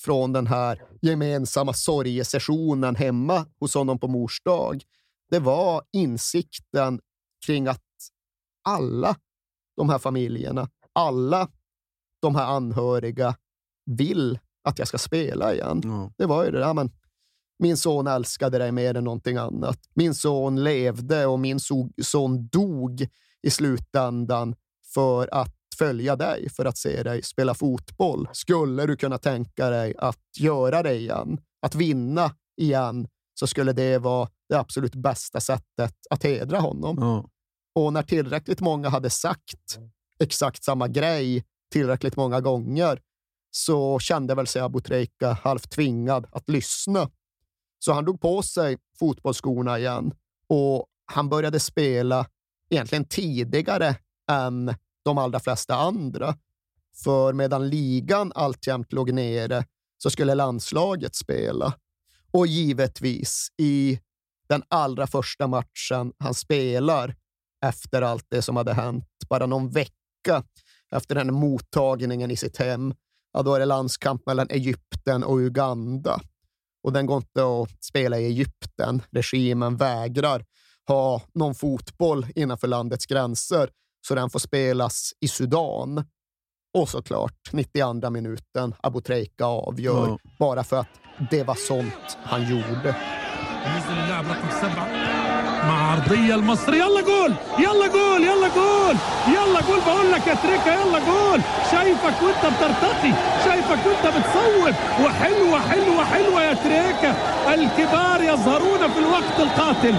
S3: från den här gemensamma sorgesessionen hemma hos honom på mors dag. Det var insikten kring att alla de här familjerna, alla de här anhöriga vill att jag ska spela igen. Det var ju det där, men min son älskade dig mer än någonting annat. Min son levde och min so- son dog i slutändan för att följa dig, för att se dig spela fotboll. Skulle du kunna tänka dig att göra det igen, att vinna igen, så skulle det vara det absolut bästa sättet att hedra honom. Och när tillräckligt många hade sagt exakt samma grej tillräckligt många gånger så kände väl sig Abu Treika halvt tvingad att lyssna. Så han drog på sig fotbollsskorna igen och han började spela egentligen tidigare än de allra flesta andra. För medan ligan alltjämt låg nere så skulle landslaget spela. Och givetvis i den allra första matchen han spelar efter allt det som hade hänt, bara någon vecka efter den mottagningen i sitt hem, ja, då är det landskamp mellan Egypten och Uganda. Och den går inte att spela i Egypten. Regimen vägrar ha någon fotboll innanför landets gränser, så den får spelas i Sudan. Och såklart, 92 minuten, Abu Treika avgör,
S8: Ja.
S3: bara för att det var sånt han gjorde.
S12: مع عرضية المصري. يلا جول يلا جول يلا جول يلا جول. بقول لك يا تريكا يلا جول. شايفك وانت بترتقي شايفك وانت بتصوب وحلوة حلوة حلوة يا تريكا الكبار يظهرون في الوقت القاتل.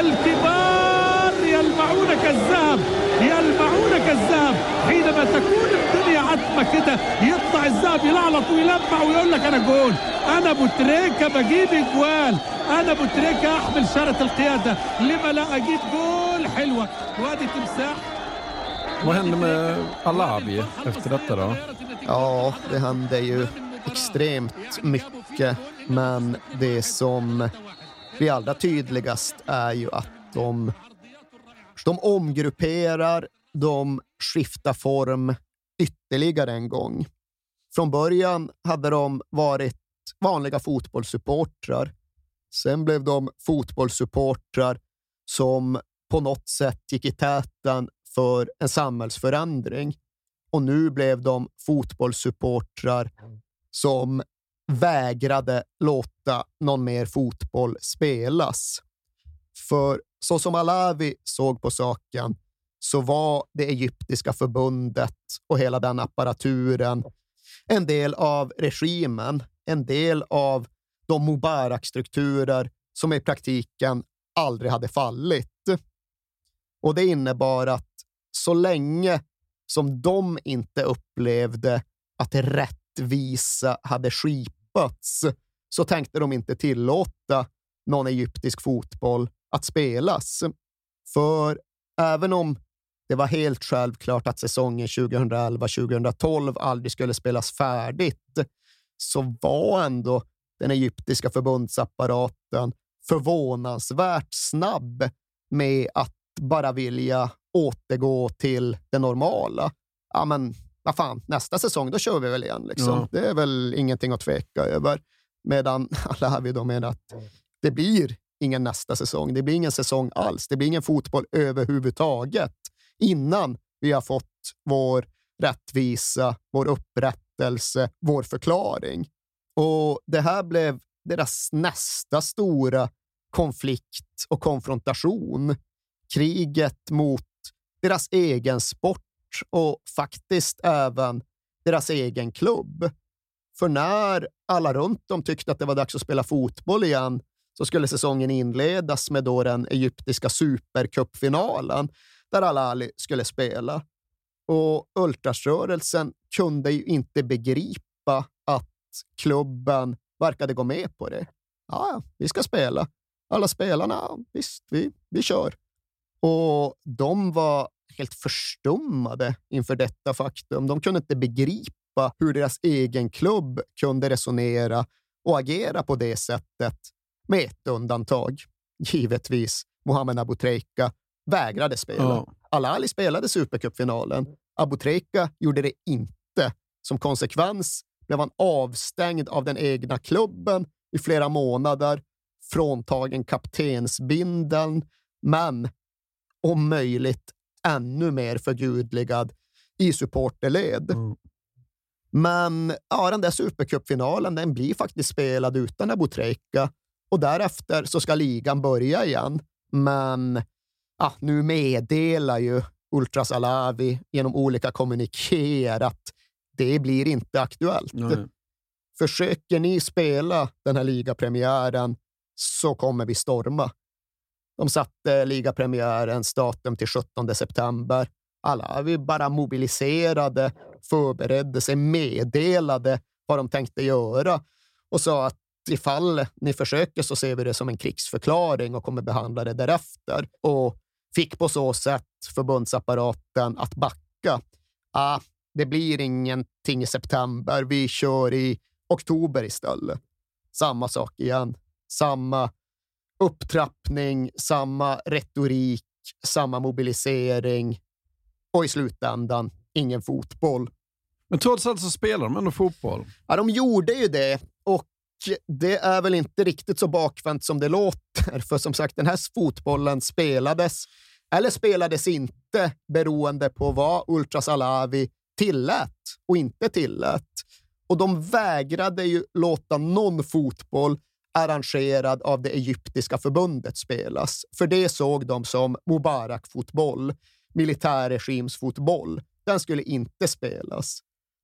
S12: الكبار يلمعون كالذهب. يلمعون كالذهب حينما تكون الدنيا عتمة كده يطلع الذهب يلعلط ويلمع ويقول لك أنا جول. أنا أبو تريكا بجيب إجوال. أنا أبو تريكا أحمل شارة القيادة. لما لا أجيب جول؟ حلوة. وادي تمساح.
S2: med Alavi efter detta då?
S3: Ja, det hände ju extremt mycket, men det som blir allra tydligast är ju att de, de omgrupperar, de skiftar form ytterligare en gång. Från början hade de varit vanliga fotbollssupportrar. Sen blev de fotbollssupportrar som på något sätt gick i täten för en samhällsförändring. Och nu blev de fotbollssupportrar som vägrade låta någon mer fotboll spelas. För så som Alavi såg på saken så var det egyptiska förbundet och hela den apparaturen en del av regimen, en del av de Mubarak-strukturer som i praktiken aldrig hade fallit. Och det innebar att så länge som de inte upplevde att rättvisa hade skipats så tänkte de inte tillåta någon egyptisk fotboll att spelas. För även om det var helt självklart att säsongen 2011-2012 aldrig skulle spelas färdigt, så var ändå den egyptiska förbundsapparaten förvånansvärt snabb med att bara vilja återgå till det normala. Ja, men vad fan, nästa säsong, då kör vi väl igen. Liksom.
S2: Ja.
S3: Det är väl ingenting att tveka över. Medan Alavi då menar att det blir ingen nästa säsong. Det blir ingen säsong alls. Det blir ingen fotboll överhuvudtaget innan vi har fått vår rättvisa, vår upprättelse, vår förklaring. Och det här blev deras nästa stora konflikt och konfrontation. Kriget mot deras egen sport och faktiskt även deras egen klubb. För när alla runt om tyckte att det var dags att spela fotboll igen så skulle säsongen inledas med då den egyptiska supercupfinalen där Al-Ali skulle spela. Och ultrasrörelsen kunde ju inte begripa att klubben verkade gå med på det. Ja, vi ska spela. Alla spelarna, visst, vi, vi kör. Och de var helt förstummade inför detta faktum. De kunde inte begripa hur deras egen klubb kunde resonera och agera på det sättet, med ett undantag. Givetvis Mohamed Abutreika vägrade spela.
S2: Ja.
S3: Al-Ali spelade Supercupfinalen. Abutreika gjorde det inte. Som konsekvens blev han avstängd av den egna klubben i flera månader, fråntagen kaptensbindeln, men om möjligt ännu mer förgudligad i supporterled. Men ja, den där supercupfinalen den blir faktiskt spelad utan Abutreika och därefter så ska ligan börja igen. Men ja, nu meddelar ju Ultras Alavi genom olika kommunikéer att det blir inte aktuellt.
S2: Nej.
S3: Försöker ni spela den här ligapremiären så kommer vi storma. De satte ligapremiärens datum till 17 september. Alla vi bara mobiliserade, förberedde sig, meddelade vad de tänkte göra och sa att ifall ni försöker så ser vi det som en krigsförklaring och kommer behandla det därefter. Och fick på så sätt förbundsapparaten att backa. Ah, det blir ingenting i september. Vi kör i oktober istället. Samma sak igen. Samma upptrappning, samma retorik, samma mobilisering och i slutändan ingen fotboll.
S2: Men trots allt så spelar de ändå fotboll.
S3: Ja, de gjorde ju det och det är väl inte riktigt så bakvänt som det låter. För som sagt, den här fotbollen spelades eller spelades inte beroende på vad Ultras Alavi tillät och inte tillät. Och de vägrade ju låta någon fotboll arrangerad av det egyptiska förbundet spelas. För det såg de som Mubarak-fotboll, militärregimsfotboll. Den skulle inte spelas.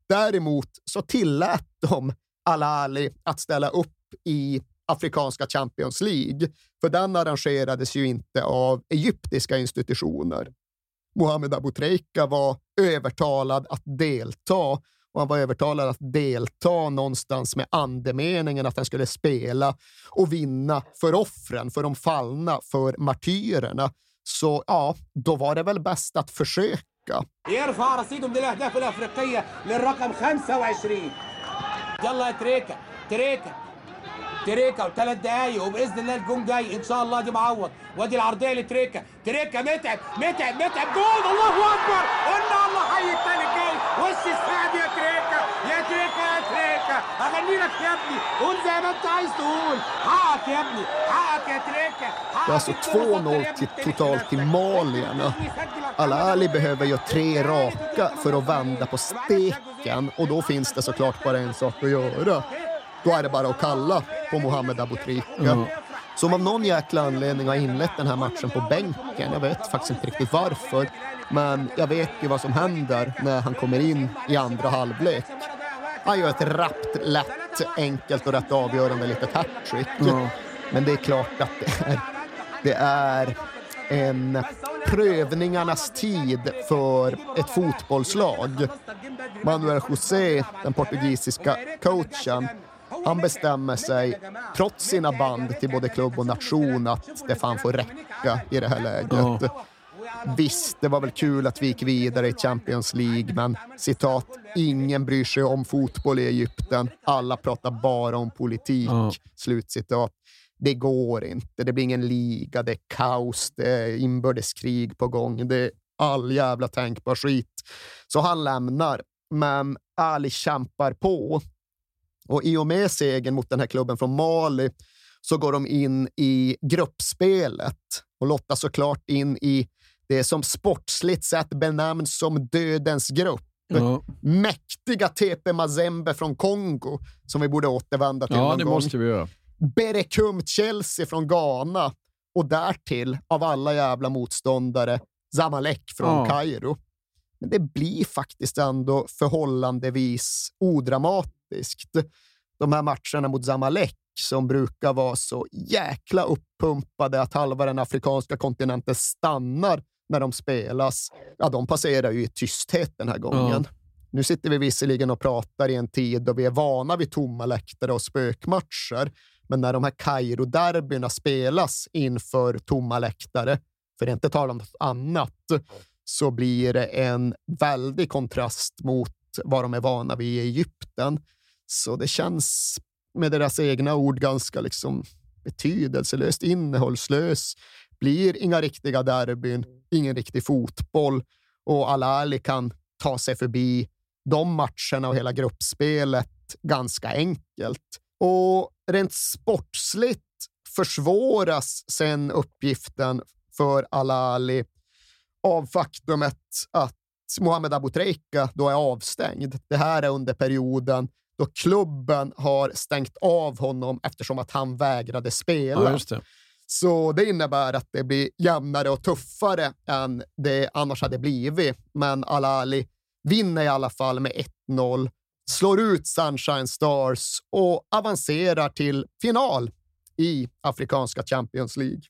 S3: Däremot så tillät de Al-Ali att ställa upp i Afrikanska Champions League, för den arrangerades ju inte av egyptiska institutioner. Mohamed Abutreika var övertalad att delta och han var övertalad att delta någonstans med andemeningen att han skulle spela och vinna för offren, för de fallna, för martyrerna. Så ja, då var det väl bäst att försöka.
S13: يلا يا تريكا تريكا تريكا وثلاث دقايق وبإذن الله الجون جاي إن شاء الله دي معوض. وادي العرضية لتريكا تريكا متعب متعب متعب. جول الله أكبر. قلنا الله حي التاني جاي وش السعد يا تريكا اغني لك يا ابني قول زي ما انت عايز تقول حقك يا ابني حقك يا تريكا
S3: Det är alltså 2-0 till, totalt till malierna. Al-Ali behöver göra tre raka för att vända på steken och då finns det såklart bara en sak att göra. Då är det bara att kalla på Mohamed Aboutrika.
S2: Ja.
S3: Som av någon jäkla anledning har inlett den här matchen på bänken. Jag vet faktiskt inte riktigt varför. Men jag vet ju vad som händer när han kommer in i andra halvlek. Han gör ett rappt, lätt, enkelt och rätt avgörande litet hattrick.
S2: Ja.
S3: Men det är klart att det är, det är en prövningarnas tid för ett fotbollslag. Manuel José, den portugisiska coachen, han bestämmer sig, trots sina band till både klubb och nation, att det fan får räcka i det här läget. Visst, det var väl kul att vi gick vidare i Champions League, men citat, ingen bryr sig om fotboll i Egypten. Alla pratar bara om politik.
S2: Ja.
S3: Slutcitat. Det går inte. Det blir ingen liga. Det är kaos. Det är inbördeskrig på gång. Det, all jävla tänkbar skit. Så han lämnar. Men Ali kämpar på. Och i och med segern mot den här klubben från Mali så går de in i gruppspelet och lottas såklart in i det som sportsligt sett benämns som dödens grupp.
S2: Ja.
S3: Mäktiga TP Mazembe från Kongo, som vi borde återvända till
S2: Ja,
S3: någon
S2: det
S3: gång.
S2: måste vi göra.
S3: Berekum Chelsea från Ghana och därtill, av alla jävla motståndare, Zamalek från
S2: Ja.
S3: Kairo. Men det blir faktiskt ändå förhållandevis odramatiskt. De här matcherna mot Zamalek som brukar vara så jäkla uppumpade att halva den afrikanska kontinenten stannar när de spelas, ja, de passerar ju i tysthet den här gången. Nu sitter vi visserligen och pratar i en tid då vi är vana vid tomma läktare och spökmatcher, men när de här Kairo-derbyna spelas inför tomma läktare, för det är inte tal om något annat, så blir det en väldig kontrast mot vad de är vana vid i Egypten. Så det känns med deras egna ord ganska liksom betydelselöst, innehållslöst. Blir inga riktiga derbyn, ingen riktig fotboll och Al-Ali kan ta sig förbi de matcherna och hela gruppspelet ganska enkelt. Och rent sportsligt försvåras sen uppgiften för Al-Ali av faktumet att Mohamed Aboutrika då är avstängd. Det här är under perioden då klubben har stängt av honom eftersom att han vägrade spela.
S2: Ja, just det.
S3: Så det innebär att det blir jämnare och tuffare än det annars hade blivit. Men Al-Ali vinner i alla fall med 1-0, slår ut Sunshine Stars och avancerar till final i Afrikanska Champions League.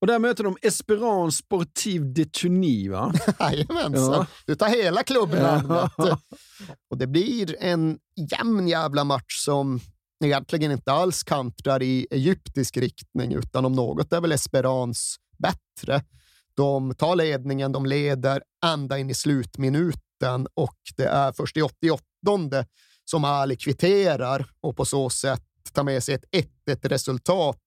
S2: Och där möter de Esperance Sportive de Tunis, va?
S3: Jajamensan.
S2: Ja.
S3: Du tar hela klubbnamnet. Och det blir en jämn jävla match som egentligen inte alls kantrar i egyptisk riktning, utan om något är väl Esperance bättre. De tar ledningen, de leder ända in i slutminuten och det är först i 88 som Ali kvitterar och på så sätt tar med sig ett 1-1 resultat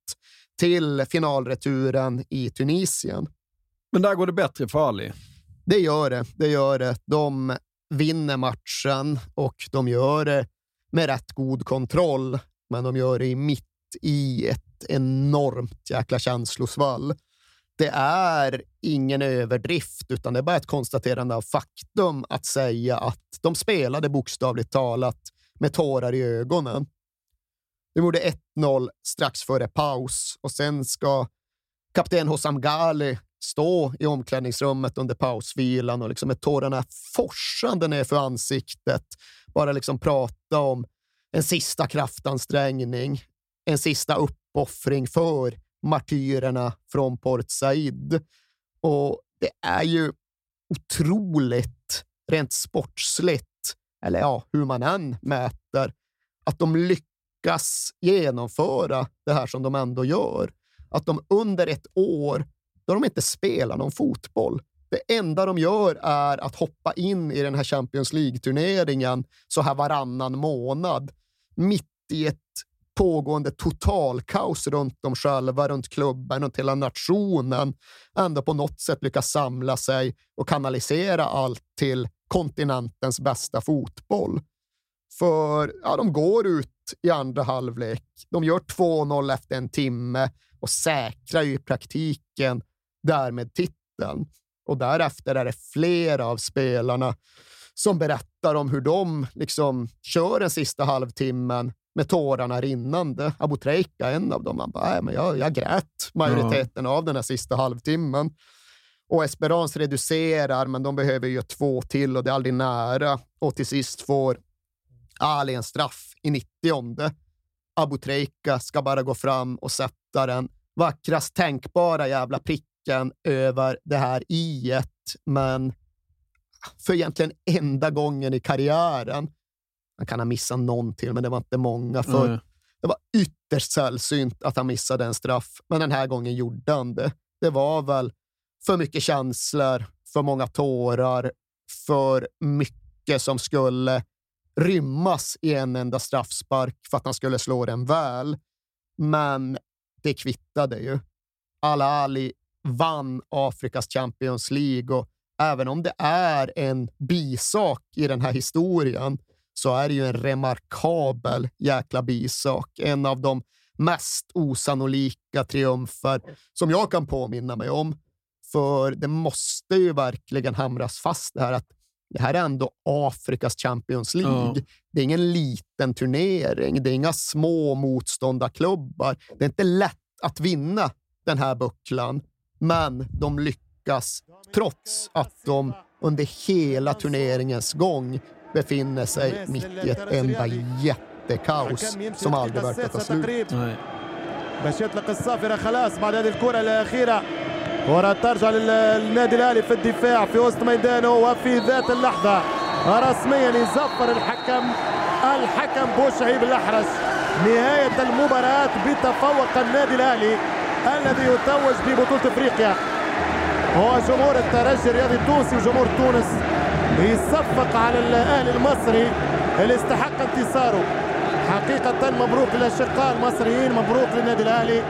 S3: till finalreturen i Tunisien.
S2: Men där går det bättre för Ali.
S3: Det gör det. Det gör det. De vinner matchen och de gör det med rätt god kontroll, men de gör det mitt i ett enormt jäkla känslosvall. Det är ingen överdrift, utan det är bara ett konstaterande av faktum att säga att de spelade bokstavligt talat med tårar i ögonen. De gjorde 1-0 strax före paus och sen ska kapten Hossam Ghali stå i omklädningsrummet under pausvilan och liksom med tårarna forsande ner för ansiktet bara liksom prata om en sista kraftansträngning, en sista uppoffring för martyrerna från Port Said. Och det är ju otroligt rent sportsligt, eller ja, hur man än mäter, att de lyckas genomföra det här som de ändå gör. Att de under ett år, då de inte spelar någon fotboll, det enda de gör är att hoppa in i den här Champions League-turneringen så här varannan månad, mitt i ett pågående totalkaos runt dem själva, runt klubben, runt hela nationen, ändå på något sätt lyckas samla sig och kanalisera allt till kontinentens bästa fotboll. För ja, de går ut i andra halvlek. De gör 2-0 efter en timme och säkrar ju i praktiken därmed titeln. Och därefter är det flera av spelarna som berättar om hur de liksom kör den sista halvtimmen med tårarna rinnande. Abu Treika en av dem. Han bara, "Nej, men jag, jag grät majoriteten av den här sista halvtimmen. Och Esperance reducerar, men de behöver ju två till och det är aldrig nära. Och till sist får Ali en straff i 90 Abu Treika ska bara gå fram och sätta den vackrast tänkbara jävla pricken över det här i-et, men för egentligen enda gången i karriären. Han kan ha missat någon till, men det var inte många. För
S2: Mm.
S3: Det var ytterst sällsynt att han missade en straff, men den här gången gjorde han det. Det var väl för mycket känslor, för många tårar, för mycket som skulle rymmas i en enda straffspark för att han skulle slå den väl. Men det kvittade ju. Al-Ali vann Afrikas Champions League och även om det är en bisak i den här historien så är det ju en remarkabel jäkla bisak. En av de mest osannolika triumfer som jag kan påminna mig om. För det måste ju verkligen hamras fast det här att det här är ändå Afrikas Champions League. Ja. Det är ingen liten turnering. Det är inga små motståndarklubbar. Det är inte lätt att vinna den här bucklan, men de lyckas trots att de under hela turneringens gång befinner sig mitt i ett enda jättekaos som aldrig verkar ta slut.
S14: باش يطلق الصافرة خلاص بعد هذه الكرة الأخيرة كرة ترجع للنادي الأهلي في الدفاع في وسط ميدانه وفي ذات اللحظة رسميا يزفر الحكم الحكم بوشعيب الأحرس نهاية المباراة بتفوق النادي الأهلي الذي يتوج ببطولة افريقيا هو جمهور الترجي الرياضي التونسي وجمهور تونس بيصفق على الاهلي المصري اللي استحق انتصاره حقيقة مبروك للأشقاء المصريين مبروك للنادي الأهلي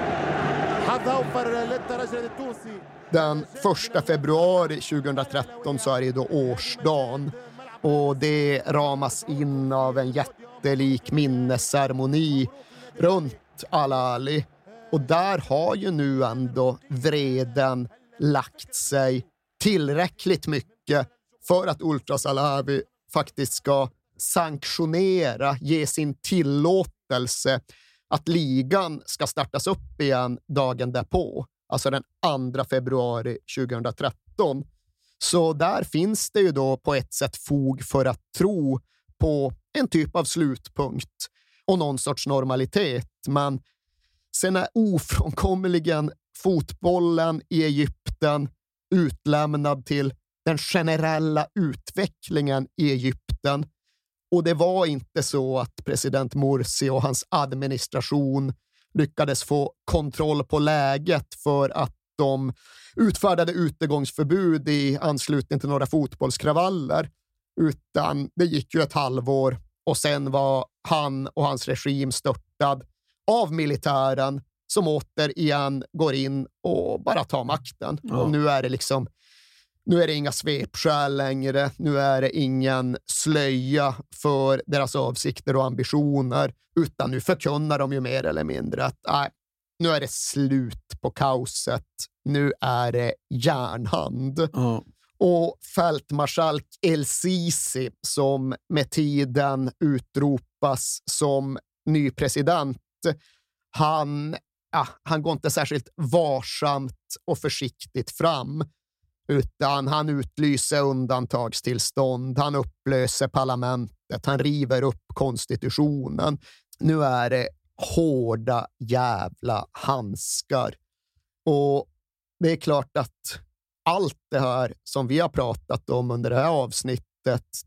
S14: حظ أوفر للترجي التونسي
S3: Den 1 februari 2013 så är det då årsdagen och det ramas in av en jättelik minnesceremoni runt Al-Ali. Och där har ju nu ändå vreden lagt sig tillräckligt mycket för att Ultras Alavi faktiskt ska sanktionera, ge sin tillåtelse att ligan ska startas upp igen dagen därpå, alltså den 2 februari 2013. Så där finns det ju då på ett sätt fog för att tro på en typ av slutpunkt och någon sorts normalitet. Men sen är ofrånkomligen fotbollen i Egypten utlämnad till den generella utvecklingen i Egypten. Och det var inte så att president Morsi och hans administration lyckades få kontroll på läget för att de utfärdade utegångsförbud i anslutning till några fotbollskravaller, utan det gick ju ett halvår och sen var han och hans regim störtad av militären som återigen går in och bara tar makten. Ja. Och nu är det liksom nu är det inga svepskäl längre. Nu är det ingen slöja för deras avsikter och ambitioner, utan nu förkunnar de ju mer eller mindre att nej, nu är det slut på kaoset. Nu är det järnhand. Mm. Och fältmarskalk El Sisi, som med tiden utropas som ny president, han, ja, han går inte särskilt varsamt och försiktigt fram utan han utlyser undantagstillstånd, han upplöser parlamentet, han river upp konstitutionen. Nu är det hårda jävla handskar. Och det är klart att allt det här som vi har pratat om under det här avsnittet,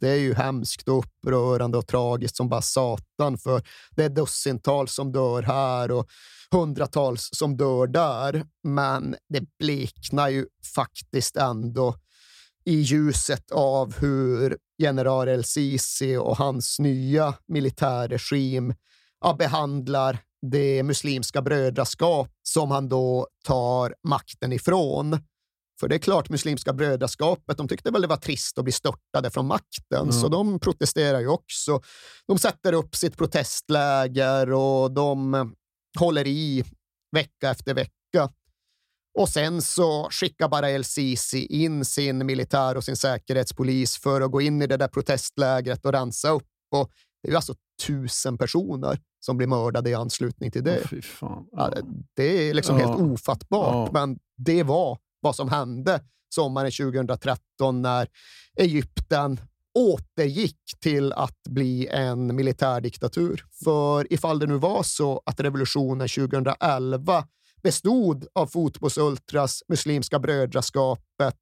S3: det är ju hemskt och upprörande och tragiskt som bara satan, för det är dussintals som dör här och hundratals som dör där, men det bleknar ju faktiskt ändå i ljuset av hur general El-Sisi och hans nya militärregim ja, behandlar det muslimska brödraskap som han då tar makten ifrån. För det är klart, Muslimska brödraskapet, de tyckte väl det var trist att bli störtade från makten, mm. så de protesterar ju också. De sätter upp sitt protestläger och de håller i vecka efter vecka. Och sen så skickar bara El-Sisi in sin militär och sin säkerhetspolis för att gå in i det där protestlägret och rensa upp. Och det är ju alltså tusen personer som blir mördade i anslutning till det.
S2: Oh,
S3: ja, det är liksom ja. helt ofattbart, ja. men det var vad som hände sommaren 2013 när Egypten återgick till att bli en militärdiktatur. För ifall det nu var så att revolutionen 2011 bestod av fotbollsultras, Muslimska brödraskapet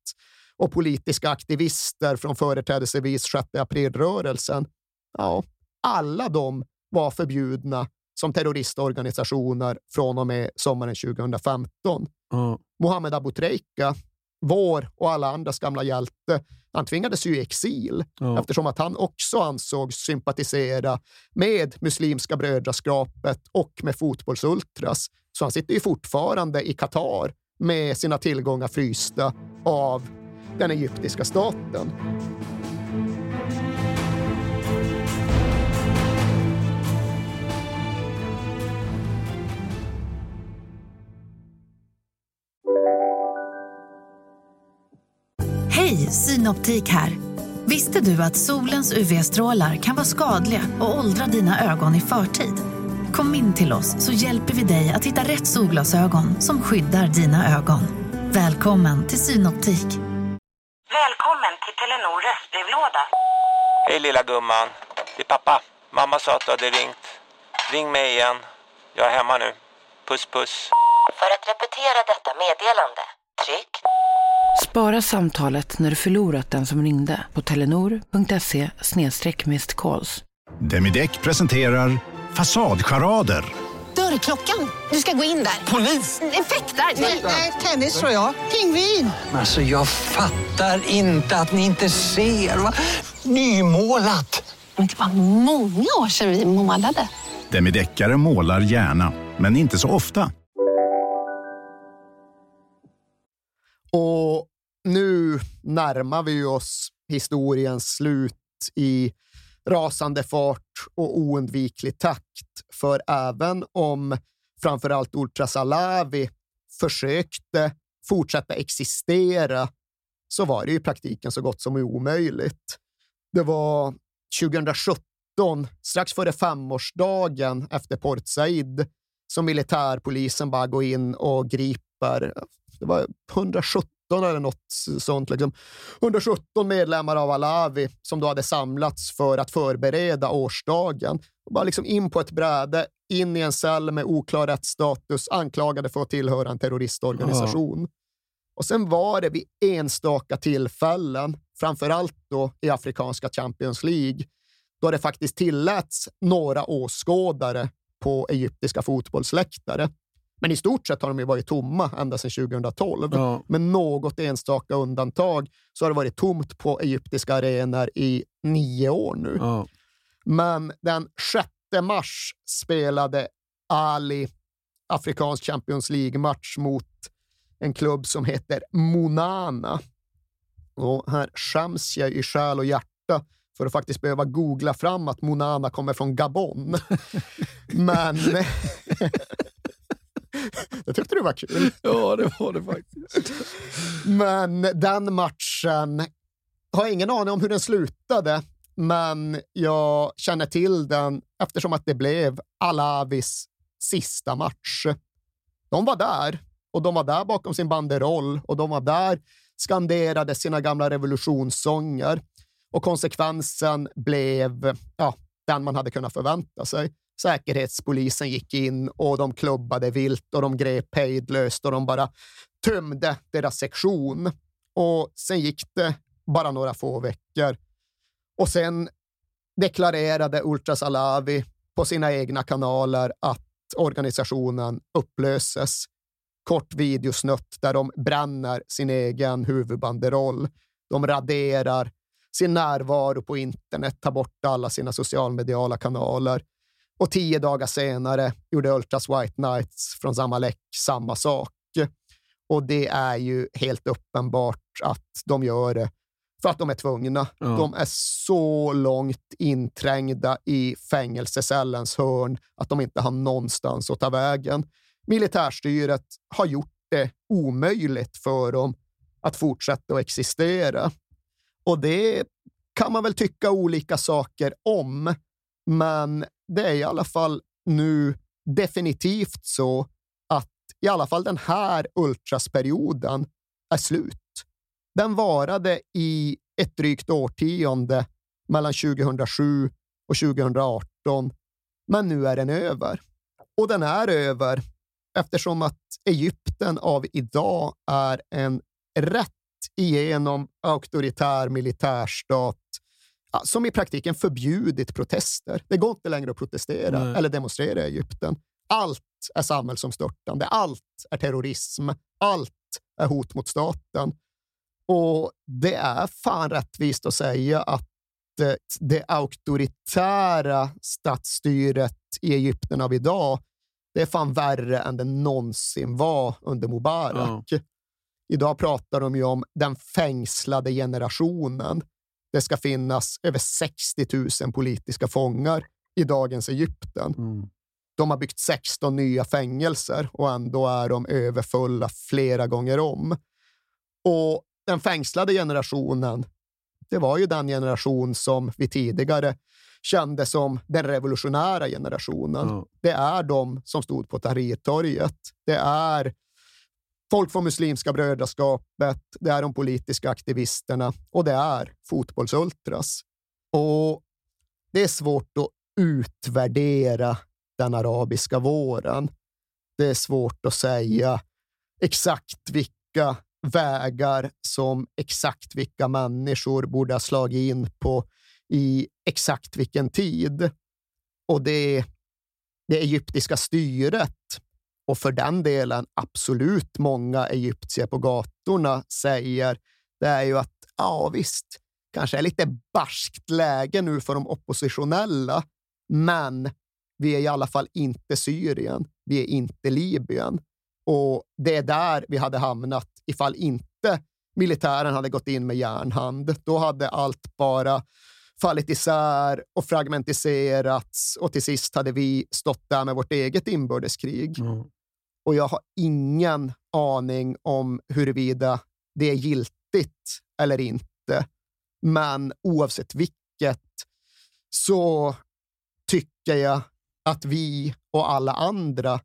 S3: och politiska aktivister från företrädelsevis 6 april-rörelsen, Ja, alla de var förbjudna som terroristorganisationer från och med sommaren 2015. Mm. Mohammed Abu Treika, vår och alla andras gamla hjälte, han tvingades ju i exil ja. eftersom att han också ansågs sympatisera med Muslimska brödraskapet och med fotbollsultras. Så han sitter ju fortfarande i Qatar med sina tillgångar frysta av den egyptiska staten.
S15: Hej, Synoptik här. Visste du att solens UV-strålar kan vara skadliga och åldra dina ögon i förtid? Kom in till oss så hjälper vi dig att hitta rätt solglasögon som skyddar dina ögon. Välkommen till Synoptik.
S16: Välkommen till Telenor röstbrevlåda.
S17: Hej lilla gumman. Det är pappa. Mamma sa att du hade ringt. Ring mig igen. Jag är hemma nu. Puss puss.
S16: För att repetera detta meddelande, tryck
S18: Spara samtalet när du förlorat den som ringde på telenor.se calls.
S19: Demideck presenterar Fasadcharader.
S20: Dörrklockan. Du ska gå in där. Polis? Effektar? Nej, tennis tror jag. Pingvin.
S21: Alltså jag fattar inte att ni inte ser. Va? Nymålat.
S20: Men det var många år sedan vi målade.
S19: Demideckare målar gärna, men inte så ofta.
S3: Och nu närmar vi oss historiens slut i rasande fart och oundviklig takt. För även om framförallt Ultra Salavi försökte fortsätta existera så var det i praktiken så gott som omöjligt. Det var 2017, strax före femårsdagen efter Port Said, som militärpolisen bara går in och griper det var 117 eller något sånt. Liksom. 117 medlemmar av Alavi som då hade samlats för att förbereda årsdagen. Och bara liksom in på ett bräde, in i en cell med oklar rättsstatus, anklagade för att tillhöra en terroristorganisation. Ja. Och sen var det vid enstaka tillfällen, framför allt då i afrikanska Champions League, då det faktiskt tilläts några åskådare på egyptiska fotbollsläktare. Men i stort sett har de ju varit tomma ända sedan 2012. Ja. Med något enstaka undantag så har det varit tomt på egyptiska arenor i nio år nu. Ja. Men den 6 mars spelade Ali afrikansk Champions League-match mot en klubb som heter Monana. Och här skäms jag i själ och hjärta för att faktiskt behöva googla fram att Monana kommer från Gabon. Men det tyckte du var kul.
S2: Ja, det var det faktiskt.
S3: Men den matchen, har ingen aning om hur den slutade, men jag känner till den eftersom att det blev Alavis sista match. De var där och de var där bakom sin banderoll och de var där, skanderade sina gamla revolutionssånger och konsekvensen blev ja, den man hade kunnat förvänta sig. Säkerhetspolisen gick in och de klubbade vilt och de grep hejdlöst och de bara tömde deras sektion. Och sen gick det bara några få veckor. Och sen deklarerade Ultras Alavi på sina egna kanaler att organisationen upplöses. Kort videosnutt där de bränner sin egen huvudbanderoll. De raderar sin närvaro på internet, tar bort alla sina socialmediala kanaler och tio dagar senare gjorde Ultras White Knights från Zamalek samma sak. Och det är ju helt uppenbart att de gör det för att de är tvungna. Ja. De är så långt inträngda i fängelsecellens hörn att de inte har någonstans att ta vägen. Militärstyret har gjort det omöjligt för dem att fortsätta att existera. Och det kan man väl tycka olika saker om, men det är i alla fall nu definitivt så att i alla fall den här ultrasperioden är slut. Den varade i ett drygt årtionde mellan 2007 och 2018, men nu är den över. Och den är över eftersom att Egypten av idag är en rätt igenom auktoritär militärstat som i praktiken förbjudit protester. Det går inte längre att protestera Nej. eller demonstrera i Egypten. Allt är samhällsomstörtande. Allt är terrorism. Allt är hot mot staten. Och det är fan rättvist att säga att det auktoritära statsstyret i Egypten av idag det är fan värre än det någonsin var under Mubarak. Ja. Idag pratar de ju om den fängslade generationen. Det ska finnas över 60 000 politiska fångar i dagens Egypten. Mm. De har byggt 16 nya fängelser och ändå är de överfulla flera gånger om. Och den fängslade generationen, det var ju den generation som vi tidigare kände som den revolutionära generationen. Mm. Det är de som stod på Tahrirtorget. Det är folk från Muslimska brödraskapet, det är de politiska aktivisterna och det är fotbollsultras. Och det är svårt att utvärdera den arabiska våren. Det är svårt att säga exakt vilka vägar som exakt vilka människor borde ha slagit in på i exakt vilken tid. Och det, det egyptiska styret och för den delen absolut många egyptier på gatorna säger, det är ju att ja visst, kanske är lite barskt läge nu för de oppositionella, men vi är i alla fall inte Syrien. Vi är inte Libyen. Och det är där vi hade hamnat ifall inte militären hade gått in med järnhand. Då hade allt bara fallit isär och fragmentiserats och till sist hade vi stått där med vårt eget inbördeskrig. Mm. Och jag har ingen aning om huruvida det är giltigt eller inte. Men oavsett vilket så tycker jag att vi och alla andra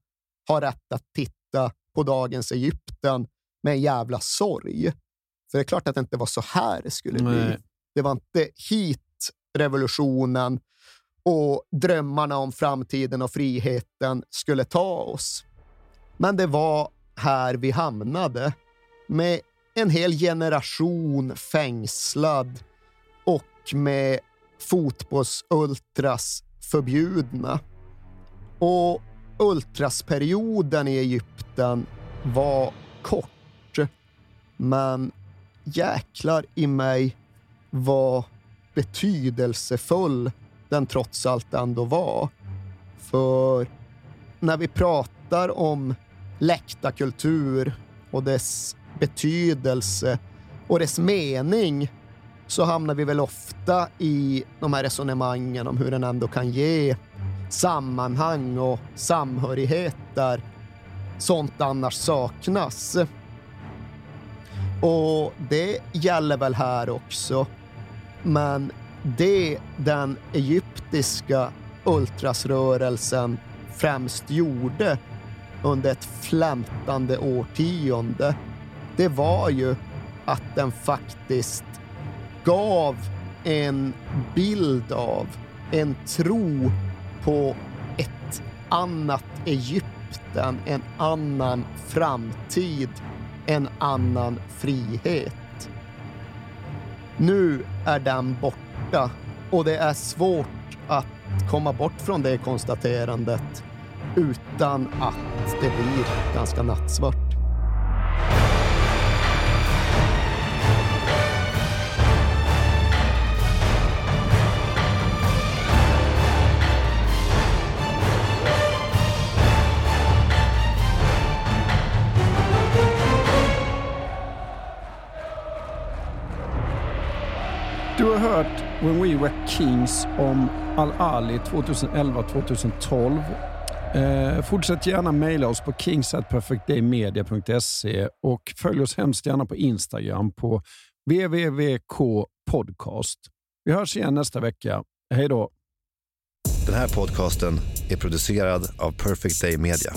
S3: har rätt att titta på dagens Egypten med en jävla sorg. För det är klart att det inte var så här det skulle Nej. bli. Det var inte hit revolutionen och drömmarna om framtiden och friheten skulle ta oss. Men det var här vi hamnade med en hel generation fängslad och med fotbollsultras förbjudna. Och ultrasperioden i Egypten var kort, men jäklar i mig vad betydelsefull den trots allt ändå var. För när vi pratar om läktarkultur och dess betydelse och dess mening så hamnar vi väl ofta i de här resonemangen om hur den ändå kan ge sammanhang och samhörighet där sånt annars saknas. Och det gäller väl här också. Men det den egyptiska ultrasrörelsen främst gjorde under ett flämtande årtionde, det var ju att den faktiskt gav en bild av, en tro på ett annat Egypten, en annan framtid, en annan frihet. Nu är den borta och det är svårt att komma bort från det konstaterandet utan att det blir ganska nattsvart.
S2: Du har hört When We Were Kings om Al-Ali 2011-2012. Eh, fortsätt gärna mejla oss på kingsatperfectdaymedia.se och följ oss hemskt gärna på Instagram på www.kpodcast. Vi hörs igen nästa vecka. Hej då!
S22: Den här podcasten är producerad av Perfect Day Media.